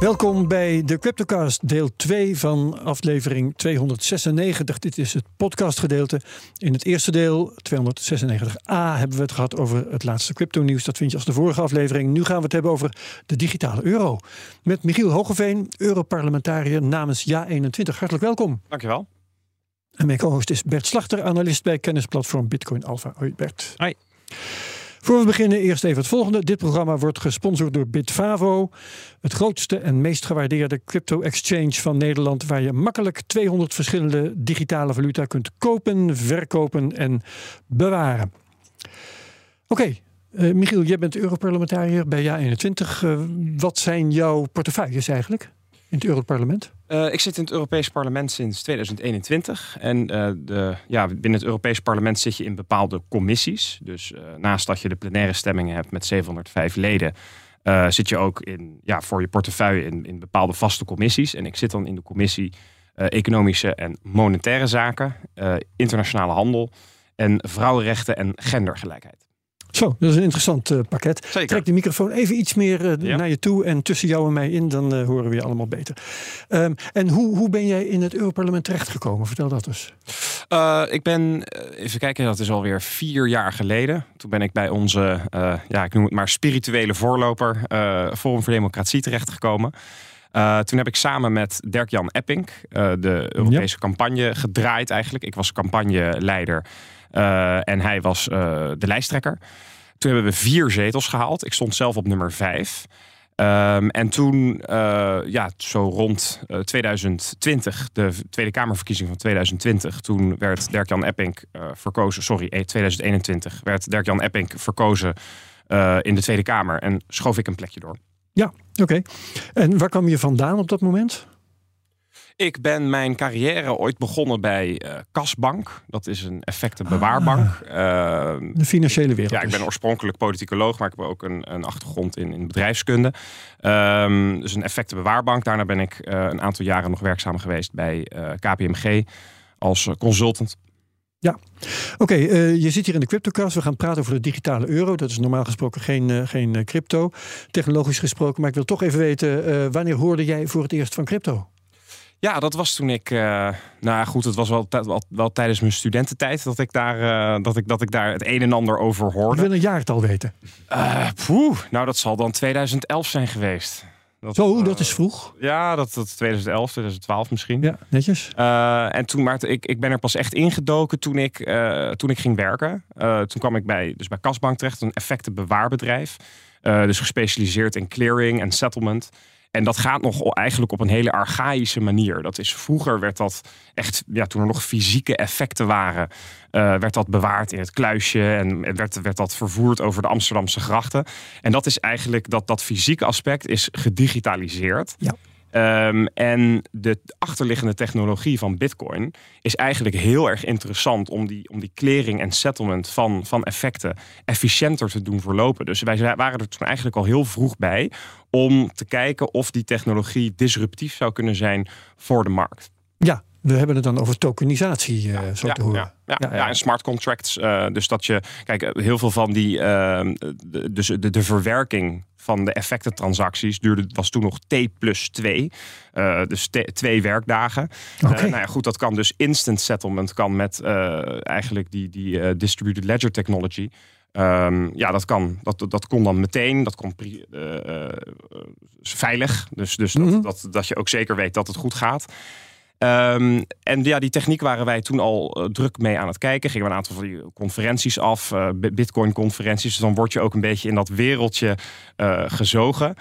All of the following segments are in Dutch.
Welkom bij de Cryptocast, deel 2 van aflevering 296. Dit is het podcastgedeelte. In het eerste deel, 296a, hebben we het gehad over het laatste crypto-nieuws. Dat vind je als de vorige aflevering. Nu gaan we het hebben over de digitale euro. Met Michiel Hogeveen, Europarlementariër namens Ja21. Hartelijk welkom. Dankjewel. En mijn co-host is Bert Slachter, analist bij kennisplatform Bitcoin Alpha. Hoi Bert. Hoi. Voor we beginnen eerst even het volgende. Dit programma wordt gesponsord door Bitfavo. Het grootste en meest gewaardeerde crypto-exchange van Nederland. Waar je makkelijk 200 verschillende digitale valuta kunt kopen, verkopen en bewaren. Oké, eh, Michiel, jij bent Europarlementariër bij JA21. Uh, wat zijn jouw portefeuilles eigenlijk in het Europarlement? Uh, ik zit in het Europees Parlement sinds 2021. En uh, de, ja, binnen het Europees Parlement zit je in bepaalde commissies. Dus uh, naast dat je de plenaire stemmingen hebt met 705 leden, zit je ook in, ja, voor je portefeuille in, in bepaalde vaste commissies. En ik zit dan in de commissie Economische en Monetaire Zaken, Internationale Handel en Vrouwenrechten en Gendergelijkheid. Zo, dat is een interessant uh, pakket. Zeker. Trek de microfoon even iets meer uh, Ja. naar je toe en tussen jou en mij in, dan uh, horen we je allemaal beter. Um, en hoe, hoe ben jij in het Europarlement terechtgekomen? Vertel dat eens. Ik ben, even kijken, dat is alweer vier jaar geleden. Toen ben ik bij onze, ja, ik noem het maar spirituele voorloper, Forum voor Democratie terechtgekomen. Uh, toen heb ik samen met Dirk-Jan Epping de Europese ja. campagne gedraaid eigenlijk. Ik was campagneleider en hij was uh, de lijsttrekker. Toen hebben we vier zetels gehaald. Ik stond zelf op nummer vijf. Um, en toen, uh, ja, zo rond 2020, de Tweede Kamerverkiezing van 2020, toen werd Dirk-Jan Epping verkozen, sorry, 2021, werd Dirk-Jan Epping verkozen in de Tweede Kamer en schoof ik een plekje door. Ja, oké. En waar kwam je vandaan op dat moment? Ik ben mijn carrière ooit begonnen bij uh, Kasbank. Dat is een effectenbewaarbank. Ah, uh, de financiële wereld. Ja, ik ben oorspronkelijk politicoloog, maar ik heb ook een, een achtergrond in, in bedrijfskunde. Um, dus een effectenbewaarbank. Daarna ben ik uh, een aantal jaren nog werkzaam geweest bij eh, KPMG als consultant. Ja, oké. Okay, uh, je zit hier in de CryptoCast. We gaan praten over de digitale euro. Dat is normaal gesproken geen, uh, geen crypto, technologisch gesproken. Maar ik wil toch even weten, wanneer hoorde jij voor het eerst van crypto? Ja, dat was toen ik. Uh, nou goed, het was wel, wel, wel, tijdens mijn studententijd dat ik, daar, uh, dat, ik, dat ik daar het een en ander over hoorde. Ik wil een jaartal weten. Uh, poeh, nou, dat zal dan 2011 zijn geweest. Dat, Zo, dat is vroeg. Ja, dat, dat 2011, 2012 misschien. Ja, netjes. en toen, maar ik, ik ben er pas echt ingedoken toen ik, toen ik ging werken. toen kwam ik bij, dus bij Kasbank terecht, een effectenbewaarbedrijf. dus gespecialiseerd in clearing en settlement. En dat gaat nog eigenlijk op een hele archaïsche manier. Dat is, vroeger werd dat echt, ja, toen er nog fysieke effecten waren, uh, werd dat bewaard in het kluisje en werd, werd dat vervoerd over de Amsterdamse grachten. En dat is eigenlijk, dat, dat fysieke aspect is gedigitaliseerd. Ja. Um, en de achterliggende technologie van Bitcoin is eigenlijk heel erg interessant om die, om die clearing en settlement van, van effecten efficiënter te doen verlopen. Dus wij waren er toen eigenlijk al heel vroeg bij om te kijken of die technologie disruptief zou kunnen zijn voor de markt. Ja, we hebben het dan over tokenisatie, uh, zo ja, te horen. Ja, ja, en smart contracts. Uh, dus dat je, kijk, heel veel van die, uh, de, dus de, de verwerking van de effectentransacties duurde, was toen nog T plus 2. Uh, dus twee werkdagen. Okay. nou ja, goed, dat kan dus instant settlement kan met eigenlijk die, die distributed ledger technology. Um, ja, dat kan. Dat, dat kon dan meteen. Dat kon veilig. Dus, dus mm -hmm. dat, dat, dat je ook zeker weet dat het goed gaat. Um, en ja, die techniek waren wij toen al uh, druk mee aan het kijken. Gingen we een aantal van die conferenties af, uh, Bitcoin-conferenties. Dus dan word je ook een beetje in dat wereldje uh, gezogen.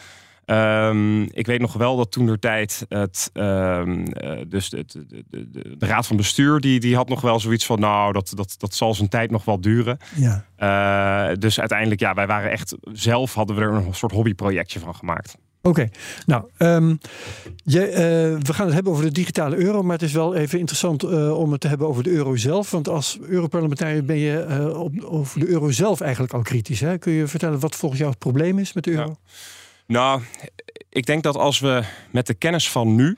Um, ik weet nog wel dat toen de tijd het, um, dus de, de, de, de, raad van bestuur, die, die had nog wel zoiets van, nou, dat, dat, dat zal zijn tijd nog wel duren. Ja. Uh, dus uiteindelijk, ja, wij waren echt zelf hadden we er een soort hobbyprojectje van gemaakt. Oké, nou, ehm, je, eh, we gaan het hebben over de digitale euro, maar het is wel even interessant eh, om het te hebben over de euro zelf. Want als Europarlementariër ben je eh, op, over de euro zelf eigenlijk al kritisch. Hè? Kun je vertellen wat volgens jou het probleem is met de euro? Nou, ik denk dat als we met de kennis van nu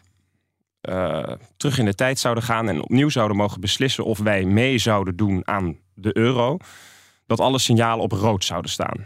terug in de tijd zouden gaan en opnieuw zouden mogen beslissen of wij mee zouden doen aan de euro, dat alle signalen op rood zouden staan.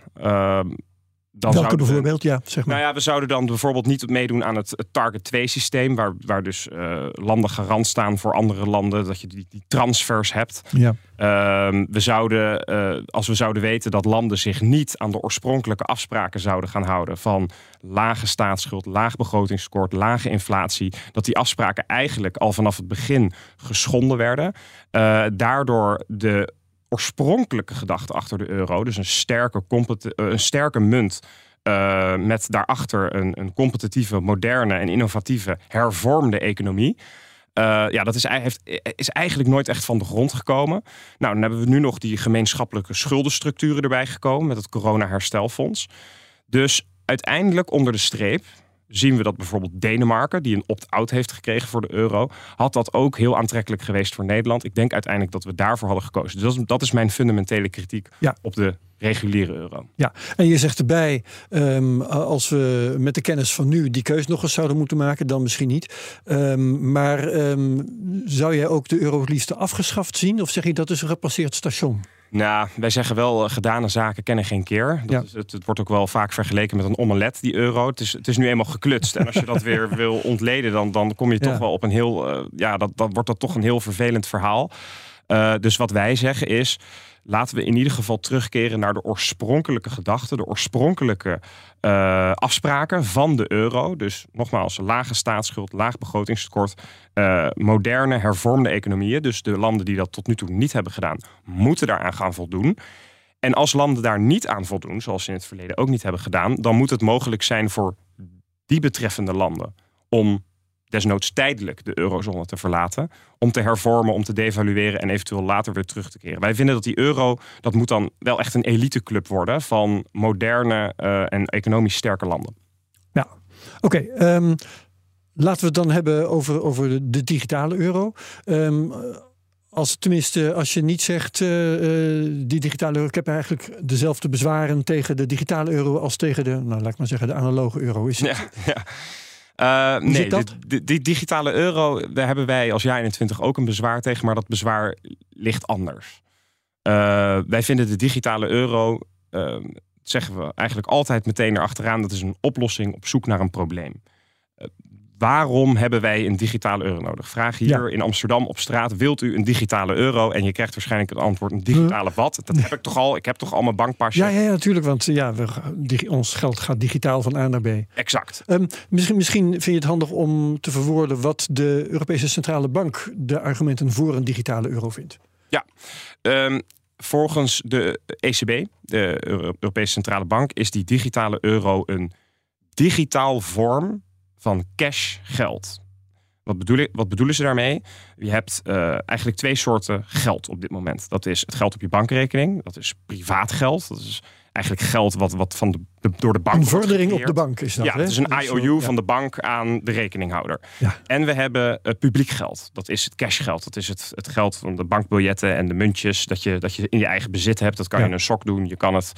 Dan Welke we- bijvoorbeeld? Ja, zeg maar. Nou ja, we zouden dan bijvoorbeeld niet meedoen aan het, het Target 2 systeem, waar, waar dus eh, landen garant staan voor andere landen, dat je die, die transfers hebt. ja. Ehm, we zouden, eh, als we zouden weten dat landen zich niet aan de oorspronkelijke afspraken zouden gaan houden van lage staatsschuld, laag begrotingstekort, lage inflatie, dat die afspraken eigenlijk al vanaf het begin geschonden werden. Eh, daardoor de oorspronkelijke gedachte achter de euro, dus een sterke, eh, een sterke munt. eh, met daarachter een, een competitieve, moderne en innovatieve hervormde economie. Eh, ja, dat is, heeft, is eigenlijk nooit echt van de grond gekomen. Nou, dan hebben we nu nog die gemeenschappelijke schuldenstructuren erbij gekomen met het corona-herstelfonds. Dus uiteindelijk onder de streep zien we dat bijvoorbeeld Denemarken, die een opt-out heeft gekregen voor de euro, had dat ook heel aantrekkelijk geweest voor Nederland. Ik denk uiteindelijk dat we daarvoor hadden gekozen. Dus dat is, dat is mijn fundamentele kritiek Ja. op de reguliere euro. Ja, en je zegt erbij, ehm, als we met de kennis van nu die keus nog eens zouden moeten maken, dan misschien niet. Ehm, maar ehm, zou jij ook de euro het liefst afgeschaft zien? Of zeg je dat is een gepasseerd station? Nou, wij zeggen wel, eh, gedane zaken kennen geen keer. Dat Ja. is, het, het wordt ook wel vaak vergeleken met een omelet, die euro. Het is, het is nu eenmaal geklutst. En als je dat weer wil ontleden, dan, dan kom je Ja. toch wel op een heel... eh, ja, dat, dan wordt dat toch een heel vervelend verhaal. Eh, dus wat wij zeggen is, laten we in ieder geval terugkeren naar de oorspronkelijke gedachten, de oorspronkelijke eh, afspraken van de euro. Dus nogmaals, lage staatsschuld, laag begrotingstekort, eh, moderne, hervormde economieën. Dus de landen die dat tot nu toe niet hebben gedaan, moeten daaraan gaan voldoen. En als landen daar niet aan voldoen, zoals ze in het verleden ook niet hebben gedaan, dan moet het mogelijk zijn voor die betreffende landen om desnoods tijdelijk de eurozone te verlaten, om te hervormen, om te devalueren en eventueel later weer terug te keren. Wij vinden dat die euro, dat moet dan wel echt een eliteclub worden van moderne eh, en economisch sterke landen. Ja, oké. ehm, laten we het dan hebben over, over de, digitale euro. Ehm, als, tenminste, als je niet zegt, eh, eh, die digitale euro... Ik heb eigenlijk dezelfde bezwaren tegen de digitale euro... als tegen de, nou, laat ik maar zeggen, de analoge euro. Is het? Ja, ja. Eh, nee, de- de- die digitale euro, daar hebben wij als jaar 21 ook een bezwaar tegen, maar dat bezwaar ligt anders. Eh, wij vinden de digitale euro, eh, zeggen we eigenlijk altijd meteen erachteraan, dat is een oplossing op zoek naar een probleem. Waarom hebben wij een digitale euro nodig? Vraag hier Ja. in Amsterdam op straat, wilt u een digitale euro? En je krijgt waarschijnlijk het antwoord, een digitale wat? Dat heb ik toch al, ik heb toch al mijn bankpasje? Ja, ja, ja, natuurlijk. Want ja, we, ons geld gaat digitaal van A naar B. Exact. Ehm, misschien, misschien vind je het handig om te verwoorden wat de Europese Centrale Bank de argumenten voor een digitale euro vindt. Ehm, volgens de ECB, de Euro- Europese Centrale Bank, is die digitale euro een digitaal vorm van cash geld. Wat, bedoel ik, wat bedoelen ze daarmee? Je hebt eh, eigenlijk twee soorten geld op dit moment. Dat is het geld op je bankrekening. Dat is privaat geld. Dat is eigenlijk geld wat, wat van de, de- door de bank Een vordering op de bank is dat. Ja, hè? het is een Dat zo- IOU ja. van de bank aan de rekeninghouder. Ja. En we hebben uh, publiek geld. Dat is het cashgeld. Dat is het, het geld van de bankbiljetten en de muntjes. Dat je, dat je in je eigen bezit hebt. Dat kan je in een sok doen. Je kan het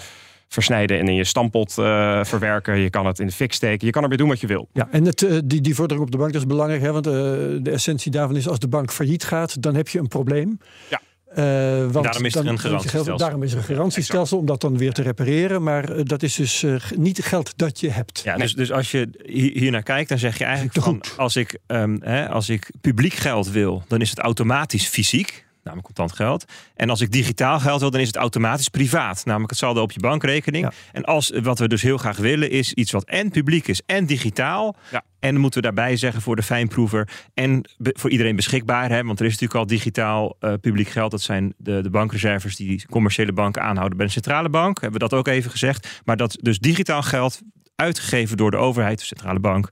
versnijden en in je stampot eh, verwerken. Je kan het in de fik steken. Je kan ermee doen wat je wil. Ja, en het, eh, die, die vordering op de bank dat is belangrijk, hè, want eh, de essentie daarvan is als de bank failliet gaat, dan heb je een probleem. Ja. Eh, want daarom is er dan- een garantiestelsel. Daarom is er een garantiestelsel om dat dan weer te repareren. Maar dat is dus eh, niet geld dat je hebt. Ja, dus, dus als je hi- hier naar kijkt, dan zeg je eigenlijk van, goed. als ik, ehm, hè, als ik publiek geld wil, dan is het automatisch fysiek, namelijk contant geld. En als ik digitaal geld wil, dan is het automatisch privaat, namelijk het saldo op je bankrekening. Ja. En als wat we dus heel graag willen, is iets wat en publiek is en digitaal. Ja. En dan moeten we daarbij zeggen voor de fijnproever en voor iedereen beschikbaar. Hè? Want er is natuurlijk al digitaal eh, publiek geld. Dat zijn de, de bankreserves die commerciële banken aanhouden bij de centrale bank. Hebben we dat ook even gezegd. Maar dat dus digitaal geld uitgegeven door de overheid, de centrale bank,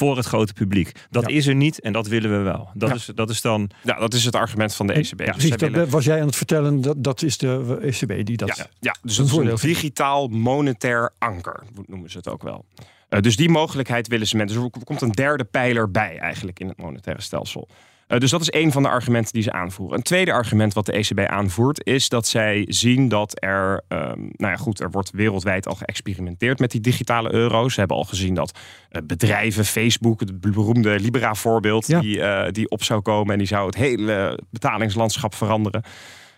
voor het grote publiek. Dat Ja. is er niet en dat willen we wel. Dat, Ja. is, dat is dan. Ja, dat is het argument van de ECB. Ja, Dus dat willen- was jij aan het vertellen, dat, dat is de ECB die dat... ja, ja, dus een dat is voordeel een digitaal monetair anker, noemen ze het ook wel. Uh, dus die mogelijkheid willen ze met. Dus er komt een derde pijler bij eigenlijk in het monetaire stelsel. Uh, dus dat is een van de argumenten die ze aanvoeren. Een tweede argument wat de ECB aanvoert is dat zij zien dat er, um, nou ja goed, er wordt wereldwijd al geëxperimenteerd met die digitale euro's. Ze hebben al gezien dat uh, bedrijven, Facebook, het beroemde Libra voorbeeld, ja. die, uh, die op zou komen en die zou het hele betalingslandschap veranderen.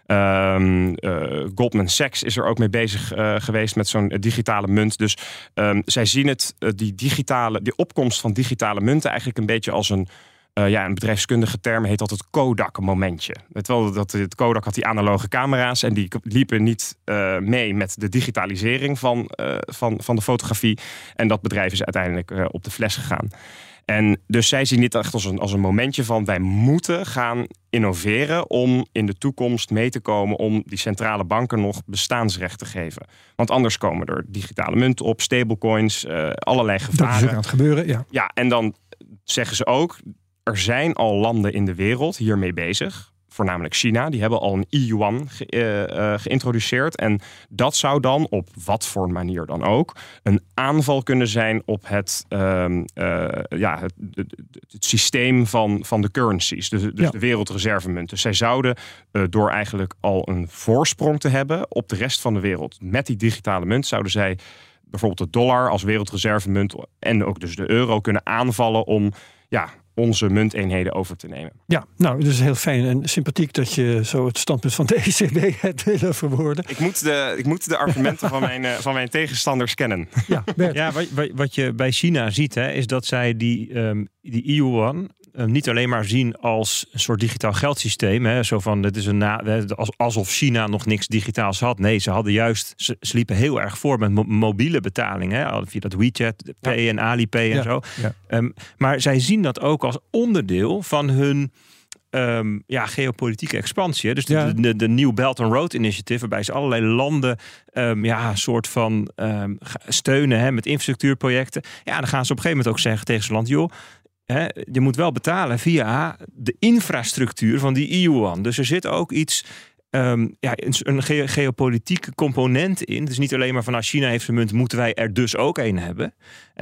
Um, uh, Goldman Sachs is er ook mee bezig uh, geweest met zo'n digitale munt. Dus um, zij zien het, uh, die, digitale, die opkomst van digitale munten eigenlijk een beetje als een. Ja, een bedrijfskundige term heet dat het Kodak-momentje. Wel, dat het Kodak had die analoge camera's en die liepen niet mee met de digitalisering van, van, van de fotografie. En dat bedrijf is uiteindelijk op de fles gegaan. En dus zij zien dit echt als een, als een momentje van wij moeten gaan innoveren om in de toekomst mee te komen om die centrale banken nog bestaansrecht te geven. Want anders komen er digitale munten op, stablecoins, uh, allerlei gevaren. Dat is aan het gebeuren, ja. Ja, en dan zeggen ze ook, er zijn al landen in de wereld hiermee bezig voornamelijk China, die hebben al een e-yuan ge, uh, uh, geïntroduceerd. En dat zou dan, op wat voor manier dan ook, een aanval kunnen zijn op het, uh, ja, het, het, het, systeem van, van de currencies, dus, dus ja. de wereldreservemunten. Zij zouden door eigenlijk al een voorsprong te hebben op de rest van de wereld met die digitale munt, zouden zij bijvoorbeeld de dollar als wereldreservemunt en ook dus de euro kunnen aanvallen om ja, onze munteenheden over te nemen. Ja, nou, het is heel fijn en sympathiek dat je zo het standpunt van de ECB hebt willen verwoorden. Ik moet de, ik moet de argumenten van, mijn, uh, van mijn tegenstanders kennen. Ja, ja wat, wat je bij China ziet, hè, is dat zij die, um, die yuan uh, niet alleen maar zien als een soort digitaal geldsysteem. Hè, zo van, het is een na, alsof China nog niks digitaals had. Nee, ze hadden juist, ze, ze liepen heel erg voor met mo mobiele betalingen. Hè, via dat WeChat Pay ja. en Alipay en ja. zo. Ja. Um, maar zij zien dat ook als onderdeel van hun um, ja, geopolitieke expansie. Dus de, Ja. de, de New Belt and Road Initiative, waarbij ze allerlei landen um, ja, een soort van um, steunen hè, met infrastructuurprojecten. Ja, dan gaan ze op een gegeven moment ook zeggen tegen zo'n land, joh. Je moet wel betalen via de infrastructuur van die EU-one. Dus er zit ook iets Um, ja, een ge geopolitieke component in. Is niet alleen maar van als China heeft een munt, moeten wij er dus ook een hebben.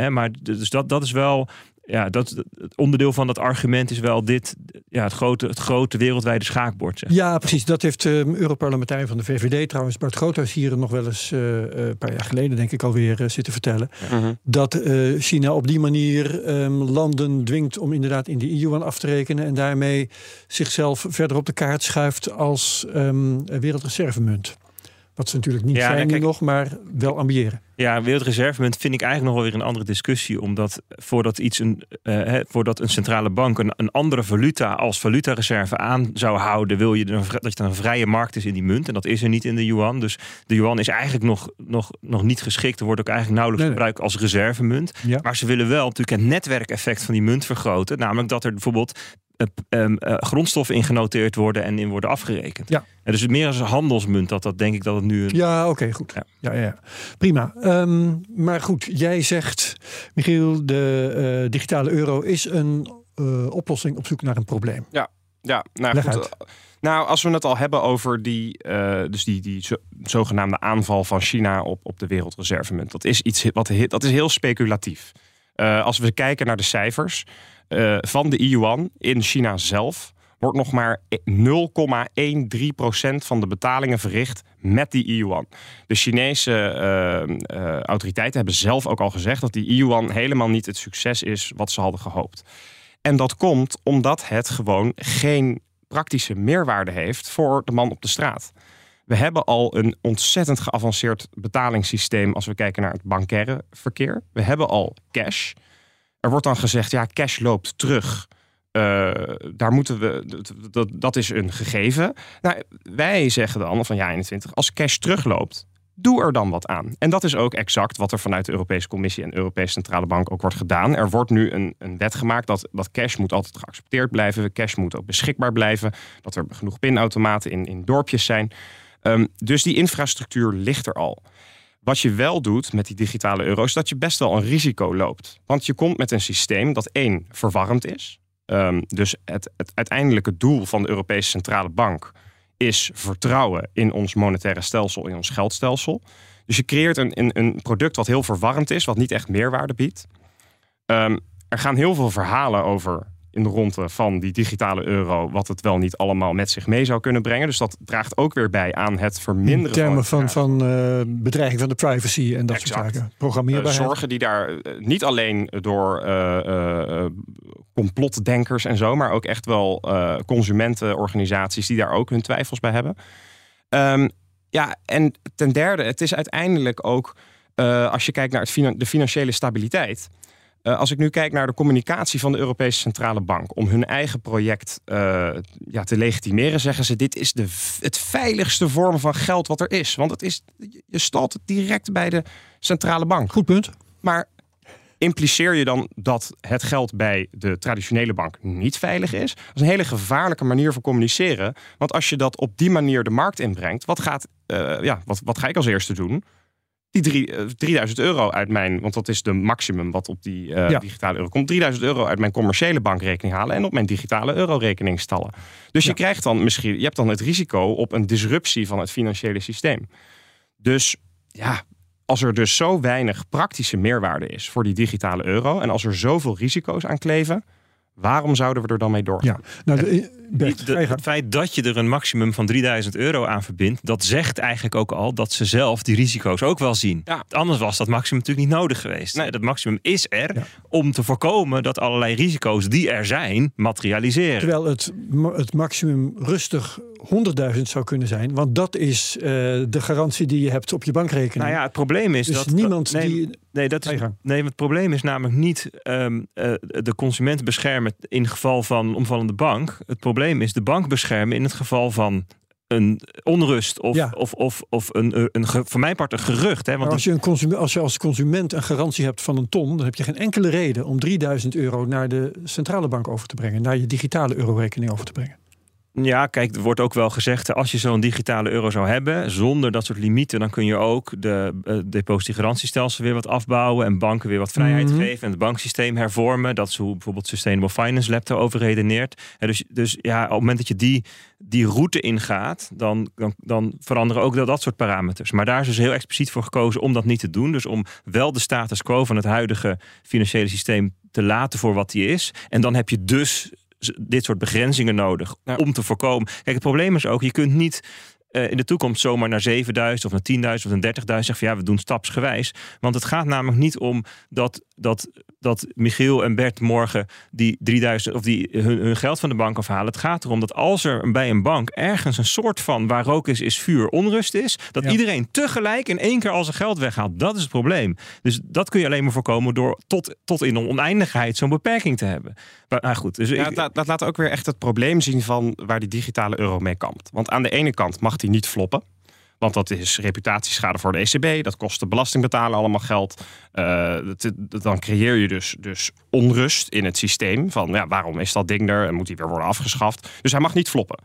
Maar dus dat, dat is wel. Ja, dat, het onderdeel van dat argument is wel dit, ja, het, grote, het grote wereldwijde schaakbord. Zeg. Ja, precies. Dat heeft de um, Europarlementariër van de VVD trouwens, Bart Groothuis, hier nog wel eens uh, een paar jaar geleden, denk ik, alweer uh, zitten vertellen. Ja. Uh -huh. Dat uh, China op die manier um, landen dwingt om inderdaad in de EU aan af te rekenen en daarmee zichzelf verder op de kaart schuift als um, wereldreservemunt. Wat ze natuurlijk niet ja, zijn kijk, nog, maar wel ambiëren. Ja, wereldreservemunt vind ik eigenlijk nog wel weer een andere discussie. Omdat voordat, iets een, uh, voordat een centrale bank een, een, andere valuta als valutareserve aan zou houden, wil je dat er een vrije markt is in die munt. En dat is er niet in de yuan. Dus de yuan is eigenlijk nog, nog, nog niet geschikt. Er wordt ook eigenlijk nauwelijks nee, gebruikt als reservemunt. Ja. Maar ze willen wel natuurlijk het netwerkeffect van die munt vergroten. Namelijk dat er bijvoorbeeld uh, uh, grondstoffen in genoteerd worden en in worden afgerekend. Ja. En dus meer als een handelsmunt dat dat denk ik dat het nu. Een... Ja, oké, okay, goed. Ja. Ja, ja, prima. Um, maar goed, jij zegt, Michiel, de uh, digitale euro is een uh, oplossing op zoek naar een probleem. Ja, ja nou Leg goed. uit. Nou, als we het al hebben over die, uh, dus die, die zo, zogenaamde aanval van China op, op de wereldreservemunt. Dat is iets wat dat is heel speculatief. Uh, als we kijken naar de cijfers uh, van de yuan in China zelf, wordt nog maar 0,13% van de betalingen verricht met die yuan. De Chinese uh, uh, autoriteiten hebben zelf ook al gezegd dat die yuan helemaal niet het succes is wat ze hadden gehoopt. En dat komt omdat het gewoon geen praktische meerwaarde heeft voor de man op de straat. We hebben al een ontzettend geavanceerd betalingssysteem als we kijken naar het bankaire verkeer. We hebben al cash. Er wordt dan gezegd, ja, cash loopt terug. Uh, daar moeten we, dat, dat is een gegeven. Nou, wij zeggen dan van ja 21, als cash terugloopt, doe er dan wat aan. En dat is ook exact wat er vanuit de Europese Commissie en de Europese Centrale Bank ook wordt gedaan. Er wordt nu een, een wet gemaakt dat, dat cash moet altijd geaccepteerd blijven. Cash moet ook beschikbaar blijven. Dat er genoeg pinautomaten in, in dorpjes zijn. Um, dus die infrastructuur ligt er al. Wat je wel doet met die digitale euro is dat je best wel een risico loopt. Want je komt met een systeem dat één verwarrend is. Um, dus het, het uiteindelijke doel van de Europese Centrale Bank is vertrouwen in ons monetaire stelsel, in ons geldstelsel. Dus je creëert een, een, een product wat heel verwarrend is, wat niet echt meerwaarde biedt. Ehm, er gaan heel veel verhalen over in de ronde van die digitale euro, wat het wel niet allemaal met zich mee zou kunnen brengen. Dus dat draagt ook weer bij aan het verminderen In termen van, van eh, bedreiging van de privacy en dat soort zaken. uh, Programmeerbaarheid. zorgen die daar eh, niet alleen door eh, eh, eh, complotdenkers en zo, maar ook echt wel eh, consumentenorganisaties die daar ook hun twijfels bij hebben. Ehm, ja, en ten derde, het is uiteindelijk ook, eh, als je kijkt naar het de financiële stabiliteit. Eh, als ik nu kijk naar de communicatie van de Europese Centrale Bank om hun eigen project eh, ja, te legitimeren, zeggen ze: dit is de, het veiligste vorm van geld wat er is. Want het is, je stalt het direct bij de centrale bank. Goed punt. Maar impliceer je dan dat het geld bij de traditionele bank niet veilig is? Dat is een hele gevaarlijke manier van communiceren. Want als je dat op die manier de markt inbrengt, wat, gaat, eh, ja, wat, wat ga ik als eerste doen? Die drie, eh, 3000 euro uit mijn, want dat is de maximum wat op die eh, Ja. digitale euro komt. 3000 euro uit mijn commerciële bankrekening halen en op mijn digitale eurorekening stallen. Dus je krijgt dan misschien, je hebt dan het risico op een disruptie van het financiële systeem. Dus ja, als er dus zo weinig praktische meerwaarde is voor die digitale euro en als er zoveel risico's aan kleven, waarom zouden we er dan mee doorgaan? Ja. Nou, de, Bert, de- het feit dat je er een maximum van 3000 euro aan verbindt, dat zegt eigenlijk ook al dat ze zelf die risico's ook wel zien. Ja. Anders was dat maximum natuurlijk niet nodig geweest. Nee. Dat maximum is er Ja. om te voorkomen dat allerlei risico's die er zijn, materialiseren. Terwijl het, het maximum rustig 100.000 zou kunnen zijn. Want dat is eh, de garantie die je hebt op je bankrekening. Nou ja, het probleem is dus dat niemand nee, die... Nee, dat is, nee, want het probleem is namelijk niet ehm, eh, de consument beschermen in geval van een omvallende bank. Het probleem is de bank beschermen in het geval van een onrust of, Ja. of, of, of een, een, een, voor mijn part een gerucht. Hè, Maar want als je, een consument, als je als consument een garantie hebt van een ton, dan heb je geen enkele reden om 3000 euro naar de centrale bank over te brengen, naar je digitale eurorekening over te brengen. Ja, kijk, er wordt ook wel gezegd, als je zo'n digitale euro zou hebben, zonder dat soort limieten, dan kun je ook de uh, depositiegarantiestelsel weer wat afbouwen en banken weer wat vrijheid Mhm. geven en het banksysteem hervormen. Dat is hoe bijvoorbeeld Sustainable Finance Lab daarover redeneert. En dus, dus ja, op het moment dat je die, die route ingaat, dan, dan, dan veranderen ook dat, dat soort parameters. Maar daar is dus heel expliciet voor gekozen om dat niet te doen. Dus om wel de status quo van het huidige financiële systeem te laten voor wat die is. En dan heb je dus dit soort begrenzingen nodig Ja. om te voorkomen. Kijk, het probleem is ook, je kunt niet eh, in de toekomst zomaar naar 7000 of naar 10.000 of naar 30.000 zeggen van ja, we doen stapsgewijs. Want het gaat namelijk niet om dat, dat, dat Michiel en Bert morgen die 3000 of die hun, hun geld van de bank afhalen. Het gaat erom dat als er bij een bank ergens een soort van waar rook is, is vuur onrust is, dat Ja. iedereen tegelijk in één keer al zijn geld weghaalt. Dat is het probleem. Dus dat kun je alleen maar voorkomen door tot, tot in oneindigheid zo'n beperking te hebben. Maar nou goed, dus Ja, ik- laat, dat laat ook weer echt het probleem zien van waar die digitale euro mee kampt. Want aan de ene kant mag die niet floppen. Want dat is reputatieschade voor de ECB. Dat kost de belastingbetaler allemaal geld. Eh, dat- dat- dan creëer je dus, dus onrust in het systeem. Van ja, waarom is dat ding er en moet hij weer worden afgeschaft? Dus hij mag niet floppen.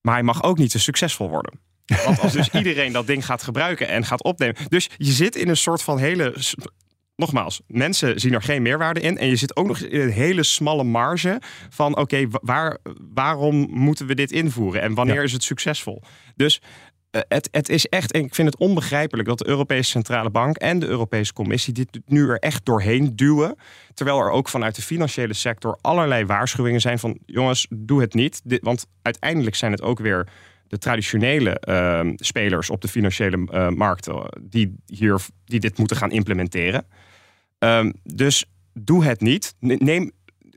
Maar hij mag ook niet te succesvol worden. Want als dus iedereen dat ding gaat gebruiken en gaat opnemen. Dus je zit in een soort van hele. Nogmaals, mensen zien er geen meerwaarde in. En je zit ook nog in een hele smalle marge van: oké, wa- waar, waarom moeten we dit invoeren en wanneer is het succesvol? Dus eh, het, het is echt, en ik vind het onbegrijpelijk dat de Europese Centrale Bank en de Europese Commissie dit nu er echt doorheen duwen. Terwijl er ook vanuit de financiële sector allerlei waarschuwingen zijn van: jongens, doe het niet. Want uiteindelijk zijn het ook weer de traditionele ehm, spelers op de financiële eh, markten die, hier, die dit moeten gaan implementeren. Ehm, dus doe het niet. Ne- Neem,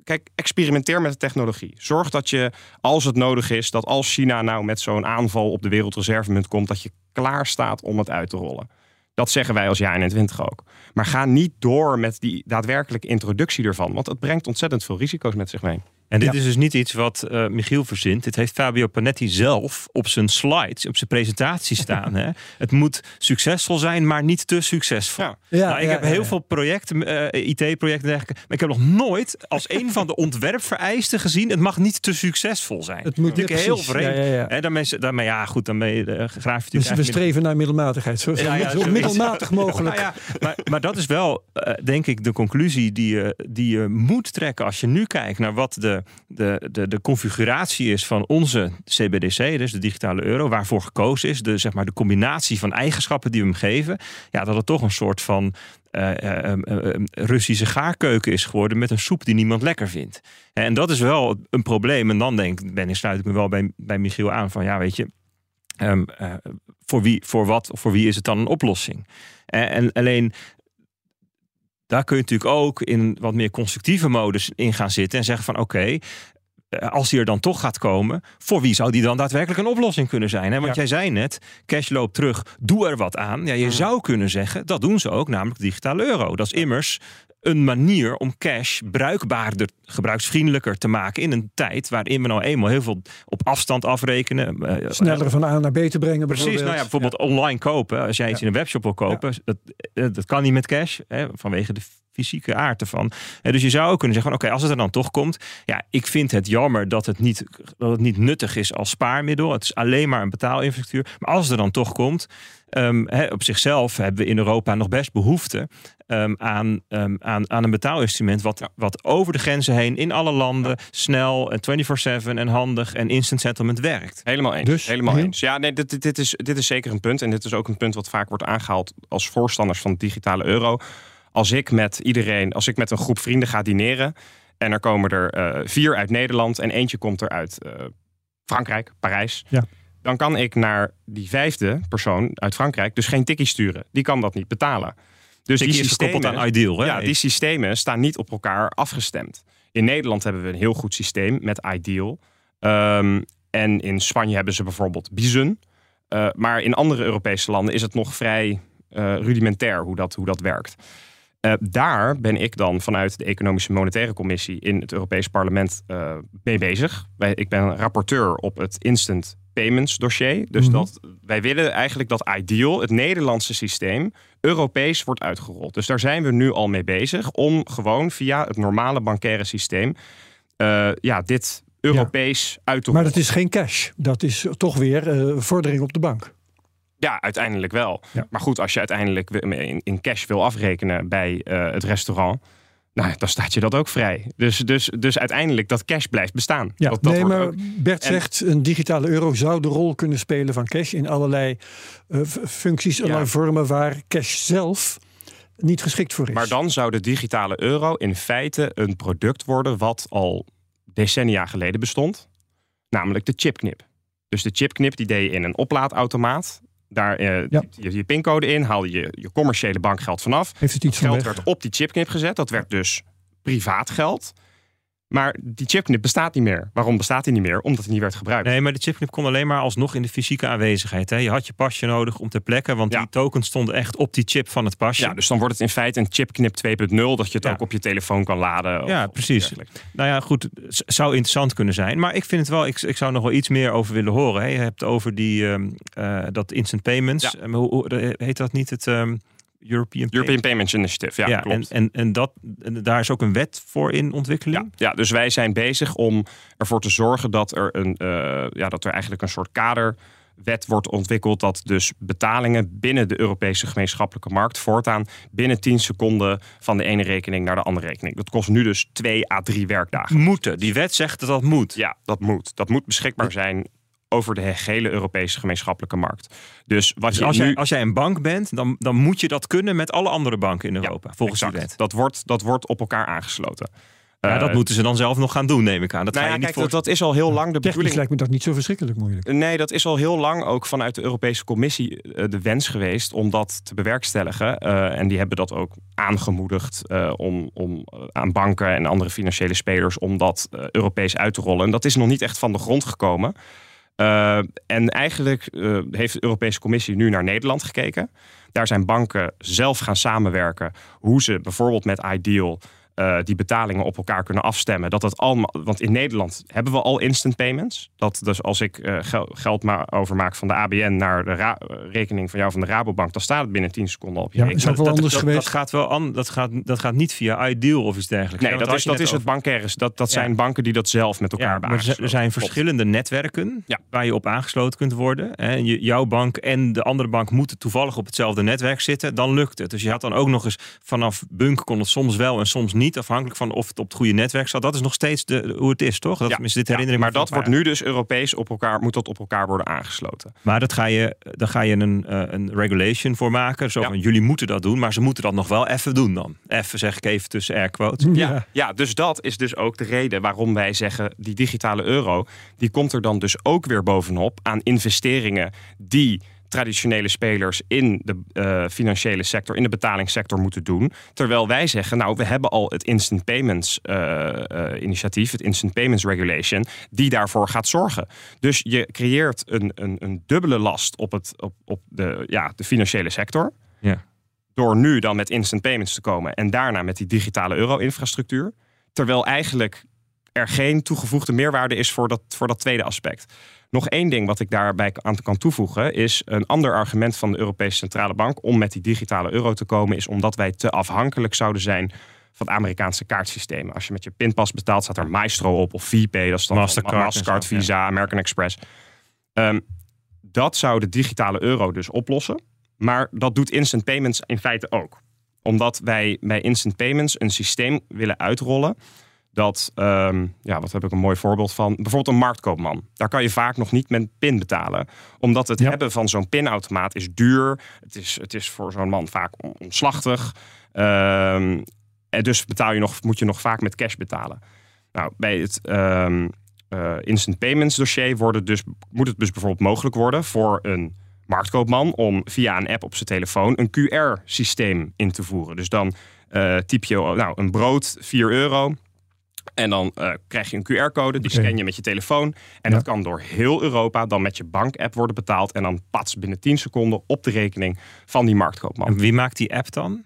kijk, experimenteer met de technologie. Zorg dat je, als het nodig is, dat als China nou met zo'n aanval op de wereldreservemunt komt, dat je klaar staat om het uit te rollen. Dat zeggen wij als jaar 21 ook. Maar ga niet door met die daadwerkelijke introductie ervan, want het brengt ontzettend veel risico's met zich mee. En dit Ja. is dus niet iets wat eh, Michiel verzint. Dit heeft Fabio Panetti zelf op zijn slides, op zijn presentatie staan. hè. Het moet succesvol zijn, maar niet te succesvol. Ja. Ja, nou, ik heb heel veel projecten, eh, IT-projecten en dergelijke. Maar ik heb nog nooit als een van de ontwerpvereisten gezien... het mag niet te succesvol zijn. Het moet natuurlijk heel vreemd. Hè, daarmee, daarmee, ja, goed, daarmee uh, graaf je natuurlijk... Dus we streven naar middelmatigheid. Zo, zo, middelmatig mogelijk. Nou ja, maar, maar dat is wel, eh, denk ik, de conclusie die je, die je moet trekken als je nu kijkt naar wat de de, de, de, configuratie is van onze CBDC, dus de digitale euro, waarvoor gekozen is, de, zeg maar, de combinatie van eigenschappen die we hem geven, ja, dat het toch een soort van uh, uh, Russische gaarkeuken is geworden met een soep die niemand lekker vindt. En dat is wel een probleem. En dan denk ben sluit ik me wel bij, bij Michiel aan van ja, weet je, um, voor, wie, voor wat voor wie is het dan een oplossing? En alleen daar kun je natuurlijk ook in wat meer constructieve modus in gaan zitten en zeggen van oké, als die er dan toch gaat komen, voor wie zou die dan daadwerkelijk een oplossing kunnen zijn? Hè? Want jij zei net, cash loopt terug, doe er wat aan. Ja, je zou kunnen zeggen, dat doen ze ook, namelijk digitale euro. Dat is immers een manier om cash bruikbaarder, gebruiksvriendelijker te maken in een tijd waarin we nou eenmaal heel veel op afstand afrekenen. Eh, Sneller van A naar B te brengen. Precies, nou ja, bijvoorbeeld online kopen. Als jij iets in een webshop wil kopen, dat, eh, dat kan niet met cash, hè, vanwege de fysieke aard ervan. dus je zou ook kunnen zeggen van oké, als het er dan toch komt. Ja, ik vind het jammer dat het, niet, dat het niet nuttig is als spaarmiddel. Het is alleen maar een betaalinfrastructuur. Maar als het er dan toch komt, um, op zichzelf hebben we in Europa nog best behoefte um, aan, um, aan, aan een betaalinstrument wat, wat over de grenzen heen in alle landen snel en 24/7 en handig en instant settlement werkt. Helemaal eens. Dus, helemaal eens. Ja, nee, dit, dit, is, dit is zeker een punt. En dit is ook een punt wat vaak wordt aangehaald als voorstanders van de digitale euro als ik met iedereen, als ik met een groep vrienden ga dineren. En er komen er uh, vier uit Nederland en eentje komt er uit uh, Frankrijk, Parijs. Ja. Dan kan ik naar die vijfde persoon uit Frankrijk dus geen tikkie sturen. Die kan dat niet betalen. Dus die systemen, aan Ideal. Hè? Ja, die systemen staan niet op elkaar afgestemd. In Nederland hebben we een heel goed systeem met Ideal. Um, en in Spanje hebben ze bijvoorbeeld Bizun. Uh, maar in andere Europese landen is het nog vrij rudimentair hoe dat, hoe dat werkt. Uh, daar ben ik dan vanuit de Economische Monetaire Commissie in het Europees Parlement uh, mee bezig. Wij, ik ben rapporteur op het Instant Payments dossier. Dus mm -hmm. dat, wij willen eigenlijk dat Ideal, het Nederlandse systeem, Europees wordt uitgerold. Dus daar zijn we nu al mee bezig om gewoon via het normale bankaire systeem uh, ja, dit Europees ja. uit te rollen. Maar dat is geen cash. Dat is toch weer vordering op de bank. Ja, uiteindelijk wel. Maar goed, als je uiteindelijk in cash wil afrekenen bij uh, het restaurant. Nou, dan staat je dat ook vrij. Dus, dus, dus uiteindelijk dat cash blijft bestaan. Ja, dat, dat nee, maar ook... Bert en... zegt een digitale euro zou de rol kunnen spelen van cash in allerlei uh, functies, allerlei ja. vormen waar cash zelf niet geschikt voor is. Maar dan zou de digitale euro in feite een product worden wat al decennia geleden bestond, namelijk de chipknip. Dus de chipknip die deed je in een oplaadautomaat. Daar uh, ja. je, je pincode in, haal je je commerciële bankgeld vanaf. Heeft het iets geld werd op die chipknip gezet. Dat werd dus privaat geld. Maar die chipknip bestaat niet meer. Waarom bestaat die niet meer? Omdat hij niet werd gebruikt. Nee, maar de chipknip kon alleen maar alsnog in de fysieke aanwezigheid. Hè? Je had je pasje nodig om ter plekke, want ja. die tokens stonden echt op die chip van het pasje. Ja, dus dan wordt het in feite een chipknip 2.0, dat je het ja. ook op je telefoon kan laden. Ja, precies. Nou ja, goed, zou interessant kunnen zijn. Maar ik vind het wel, ik, ik zou nog wel iets meer over willen horen. Hè? Je hebt over die, um, uh, dat instant payments. Ja. Hoe, hoe, heet dat niet het... Um, European, European Payments Initiative. Ja, ja klopt. En, en, en, dat, en daar is ook een wet voor in ontwikkeling. Ja, ja, dus wij zijn bezig om ervoor te zorgen dat er, een, uh, ja, dat er eigenlijk een soort kaderwet wordt ontwikkeld. Dat dus betalingen binnen de Europese gemeenschappelijke markt voortaan binnen 10 seconden van de ene rekening naar de andere rekening. Dat kost nu dus 2 à 3 werkdagen. Moeten. Die wet zegt dat dat moet. Ja, dat moet. Dat moet beschikbaar zijn over de hele Europese gemeenschappelijke markt. Dus, wat dus je als, nu... jij, als jij een bank bent, dan, dan moet je dat kunnen met alle andere banken in Europa, ja, volgens exact. die wet. Dat wordt, dat wordt op elkaar aangesloten. Ja, dat moeten ze dan zelf nog gaan doen, neem ik aan. Dat, nou ga ja, je niet kijk, voor... dat, dat, is al heel lang de Technisch bedoeling. lijkt me dat niet zo verschrikkelijk moeilijk. Nee, dat is al heel lang ook vanuit de Europese Commissie uh, de wens geweest om dat te bewerkstelligen. Uh, en die hebben dat ook aangemoedigd om, om aan banken en andere financiële spelers om dat Europees uit te rollen. En dat is nog niet echt van de grond gekomen. Uh, en eigenlijk uh, heeft de Europese Commissie nu naar Nederland gekeken. Daar zijn banken zelf gaan samenwerken. Hoe ze bijvoorbeeld met Ideal uh, die betalingen op elkaar kunnen afstemmen. Dat het allemaal, want in Nederland hebben we al instant payments. Dat dus als ik uh, gel geld ma overmaak van de ABN naar de rekening van jou van de Rabobank, dan staat het binnen 10 seconden op je ja, rekening. Is dat, wel anders dat, geweest? Dat gaat wel an, dat gaat, dat gaat niet via Ideal of iets dergelijks. Nee, dat is, dat is het bankaire. Dat, dat zijn banken die dat zelf met elkaar ja, maar Er zijn verschillende netwerken ja. waar je op aangesloten kunt worden. En je, jouw bank en de andere bank moeten toevallig op hetzelfde netwerk zitten. Dan lukt het. Dus je had dan ook nog eens vanaf Bunk kon het soms wel en soms niet. Niet afhankelijk van of het op het goede netwerk staat. Dat is nog steeds de, hoe het is, toch? Dat, Ja. is dit Ja, herinnering maar dat wordt nu dus Europees op elkaar, moet dat op elkaar worden aangesloten. Maar dat ga je, daar ga je een, eh, een regulation voor maken. Zo Ja. van, jullie moeten dat doen, maar ze moeten dat nog wel even doen dan. Even zeg ik even tussen air quotes. Ja, ja, dus dat is dus ook de reden waarom wij zeggen... die digitale euro, die komt er dan dus ook weer bovenop... aan investeringen die traditionele spelers in de eh, financiële sector... in de betalingssector moeten doen. Terwijl wij zeggen, nou, we hebben al het Instant Payments eh, eh, initiatief... het Instant Payments Regulation, die daarvoor gaat zorgen. Dus je creëert een, een, een dubbele last op, het, op, op de, ja, de financiële sector... Ja. door nu dan met instant payments te komen... en daarna met die digitale euro-infrastructuur... Terwijl eigenlijk er geen toegevoegde meerwaarde is voor dat, voor dat tweede aspect. Nog één ding wat ik daarbij aan kan toevoegen, is een ander argument van de Europese Centrale Bank om met die digitale euro te komen, is omdat wij te afhankelijk zouden zijn van Amerikaanse kaartsysteem. Als je met je pinpas betaalt, staat er Maestro op of VPay, dat is dan Mastercard Mastercard, zo, ja. Visa, American Express. Ehm, dat zou de digitale euro dus oplossen. Maar dat doet instant payments in feite ook. Omdat wij bij instant payments een systeem willen uitrollen. Dat, ehm, ja, wat heb ik een mooi voorbeeld van? Bijvoorbeeld een marktkoopman. Daar kan je vaak nog niet met pin betalen. Omdat het Ja. hebben van zo'n pinautomaat is duur. Het is, het is voor zo'n man vaak om- omslachtig. Ehm, en dus betaal je nog, moet je nog vaak met cash betalen. Nou, bij het ehm, eh, instant payments dossier worden dus, moet het dus bijvoorbeeld mogelijk worden voor een marktkoopman om via een app op zijn telefoon een QR-systeem in te voeren. Dus dan eh, typ je nou, een brood 4 euro. En dan eh, krijg je een QR-code, die scan je met je telefoon. En Ja. dat kan door heel Europa dan met je bank-app worden betaald. En dan pats binnen 10 seconden op de rekening van die marktkoopman. En wie maakt die app dan?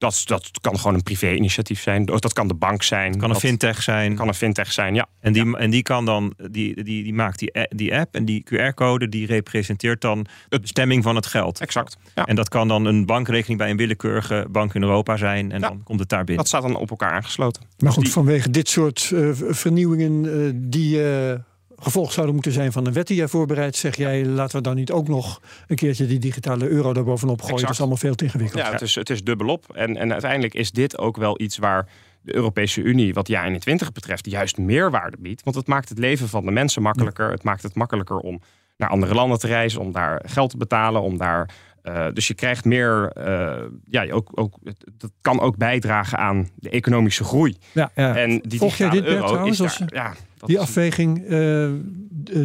Dat, dat kan gewoon een privé-initiatief zijn. Dat kan de bank zijn. Kan een dat fintech zijn. kan een fintech zijn, ja. En die, en die kan dan, die, die, die maakt die, die app en die QR-code die representeert dan de bestemming van het geld. Exact. Ja. En dat kan dan een bankrekening bij een willekeurige bank in Europa zijn. En Ja. dan komt het daar binnen. Dat staat dan op elkaar aangesloten. Maar goed, die- vanwege dit soort eh, vernieuwingen eh, die eh, gevolg zouden moeten zijn van een wet die jij voorbereidt, zeg jij, laten we dan niet ook nog een keertje die digitale euro daar bovenop gooien. Exact. Dat is allemaal veel te ingewikkeld. Ja, het is, het is dubbelop. En, en uiteindelijk is dit ook wel iets waar de Europese Unie, wat jaar 21 betreft, juist meerwaarde biedt. Want het maakt het leven van de mensen makkelijker. Het maakt het makkelijker om naar andere landen te reizen, om daar geld te betalen, om daar. Eh, dus je krijgt meer, eh, ja, ook, ook, dat kan ook bijdragen aan de economische groei. Ja, ja. En die Volg jij digitale dit, euro trouwens, is daar, ja, Die is- afweging, eh,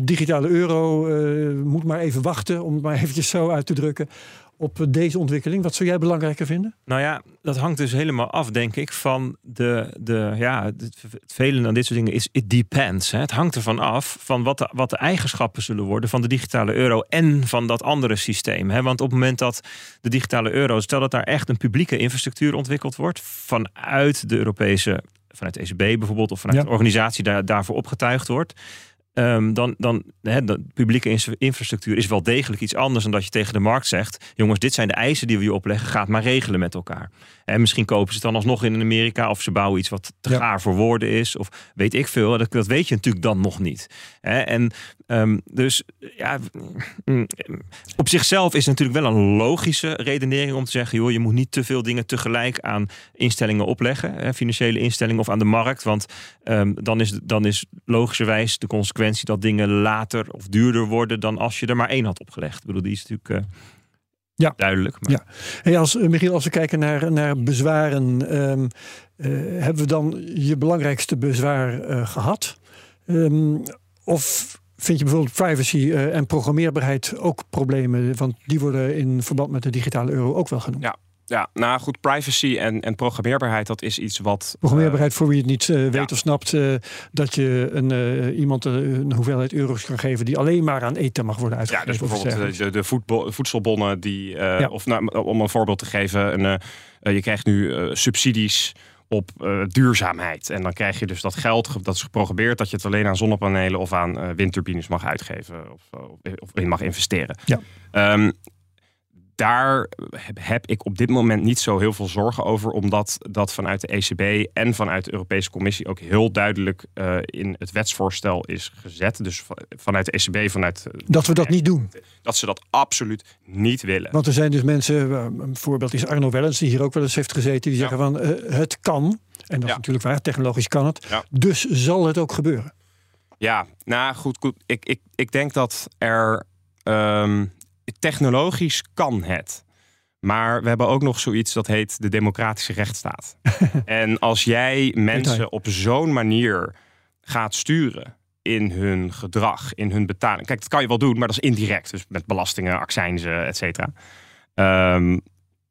digitale euro, moet maar even wachten, om het maar eventjes zo uit te drukken, op deze ontwikkeling. Wat zou jij belangrijker vinden? Nou ja, dat hangt dus helemaal af, denk ik, van de, de ja, het, het vele aan dit soort dingen is it depends. Hè. Het hangt ervan af van wat de, wat de eigenschappen zullen worden van de digitale euro en van dat andere systeem. Hè. Want op het moment dat de digitale euro, stel dat daar echt een publieke infrastructuur ontwikkeld wordt vanuit de Europese, vanuit de ECB bijvoorbeeld, of vanuit Ja. de organisatie daar, daarvoor opgetuigd wordt. Ehm, dan, dan de publieke infrastructuur is wel degelijk iets anders dan dat je tegen de markt zegt: jongens, dit zijn de eisen die we je opleggen, ga het maar regelen met elkaar. En misschien kopen ze het dan alsnog in Amerika of ze bouwen iets wat te Ja. gaar voor woorden is, of weet ik veel. Dat, dat weet je natuurlijk dan nog niet. Hè? En ehm, dus ja, mm, op zichzelf is het natuurlijk wel een logische redenering om te zeggen: joh, je moet niet te veel dingen tegelijk aan instellingen opleggen, hè, financiële instellingen of aan de markt, want ehm, dan, is, dan is logischerwijs de consequentie dat dingen later of duurder worden dan als je er maar één had opgelegd. Ik bedoel, die is natuurlijk eh, Ja. duidelijk. Maar Ja. Hey, als, eh, Michiel, als we kijken naar, naar bezwaren, ehm, eh, hebben we dan je belangrijkste bezwaar eh, gehad? Ehm, of vind je bijvoorbeeld privacy en programmeerbaarheid ook problemen? Want die worden in verband met de digitale euro ook wel genoemd. Ja. Ja, nou goed, privacy en, en programmeerbaarheid, dat is iets wat. Programmeerbaarheid, voor wie het niet eh, weet ja. of snapt, eh, dat je een, eh, iemand eh, een hoeveelheid euro's kan geven die alleen maar aan eten mag worden Ja, uitgegeven. dus of iets bijvoorbeeld de, de, voetbal- voedselbonnen die, eh, Ja. of nou, om een voorbeeld te geven, een, eh, eh, je krijgt nu eh, subsidies op eh, duurzaamheid. En dan krijg je dus dat geld, ge- dat is geprogrammeerd, dat je het alleen aan zonnepanelen of aan eh, windturbines mag uitgeven of, eh, of in mag investeren. Ja. Ehm, daar heb, ik op dit moment niet zo heel veel zorgen over, omdat dat vanuit de ECB en vanuit de Europese Commissie ook heel duidelijk eh, in het wetsvoorstel is gezet. Dus va- vanuit de ECB, vanuit eh, dat we dat niet doen. dat ze dat absoluut niet willen. Want er zijn dus mensen, eh, een voorbeeld is Arno Wellens, die hier ook wel eens heeft gezeten, die Ja. zeggen van het kan, En dat is natuurlijk waar, technologisch kan het. Ja. Dus zal het ook gebeuren. Ja, nou goed, goed. Ik, ik, ik denk dat er ehm, technologisch kan het. Maar we hebben ook nog zoiets dat heet de democratische rechtsstaat. en als jij mensen op zo'n manier gaat sturen in hun gedrag, in hun betaling. Kijk, dat kan je wel doen, maar dat is indirect. Dus met belastingen, accijnzen, et cetera. Ehm,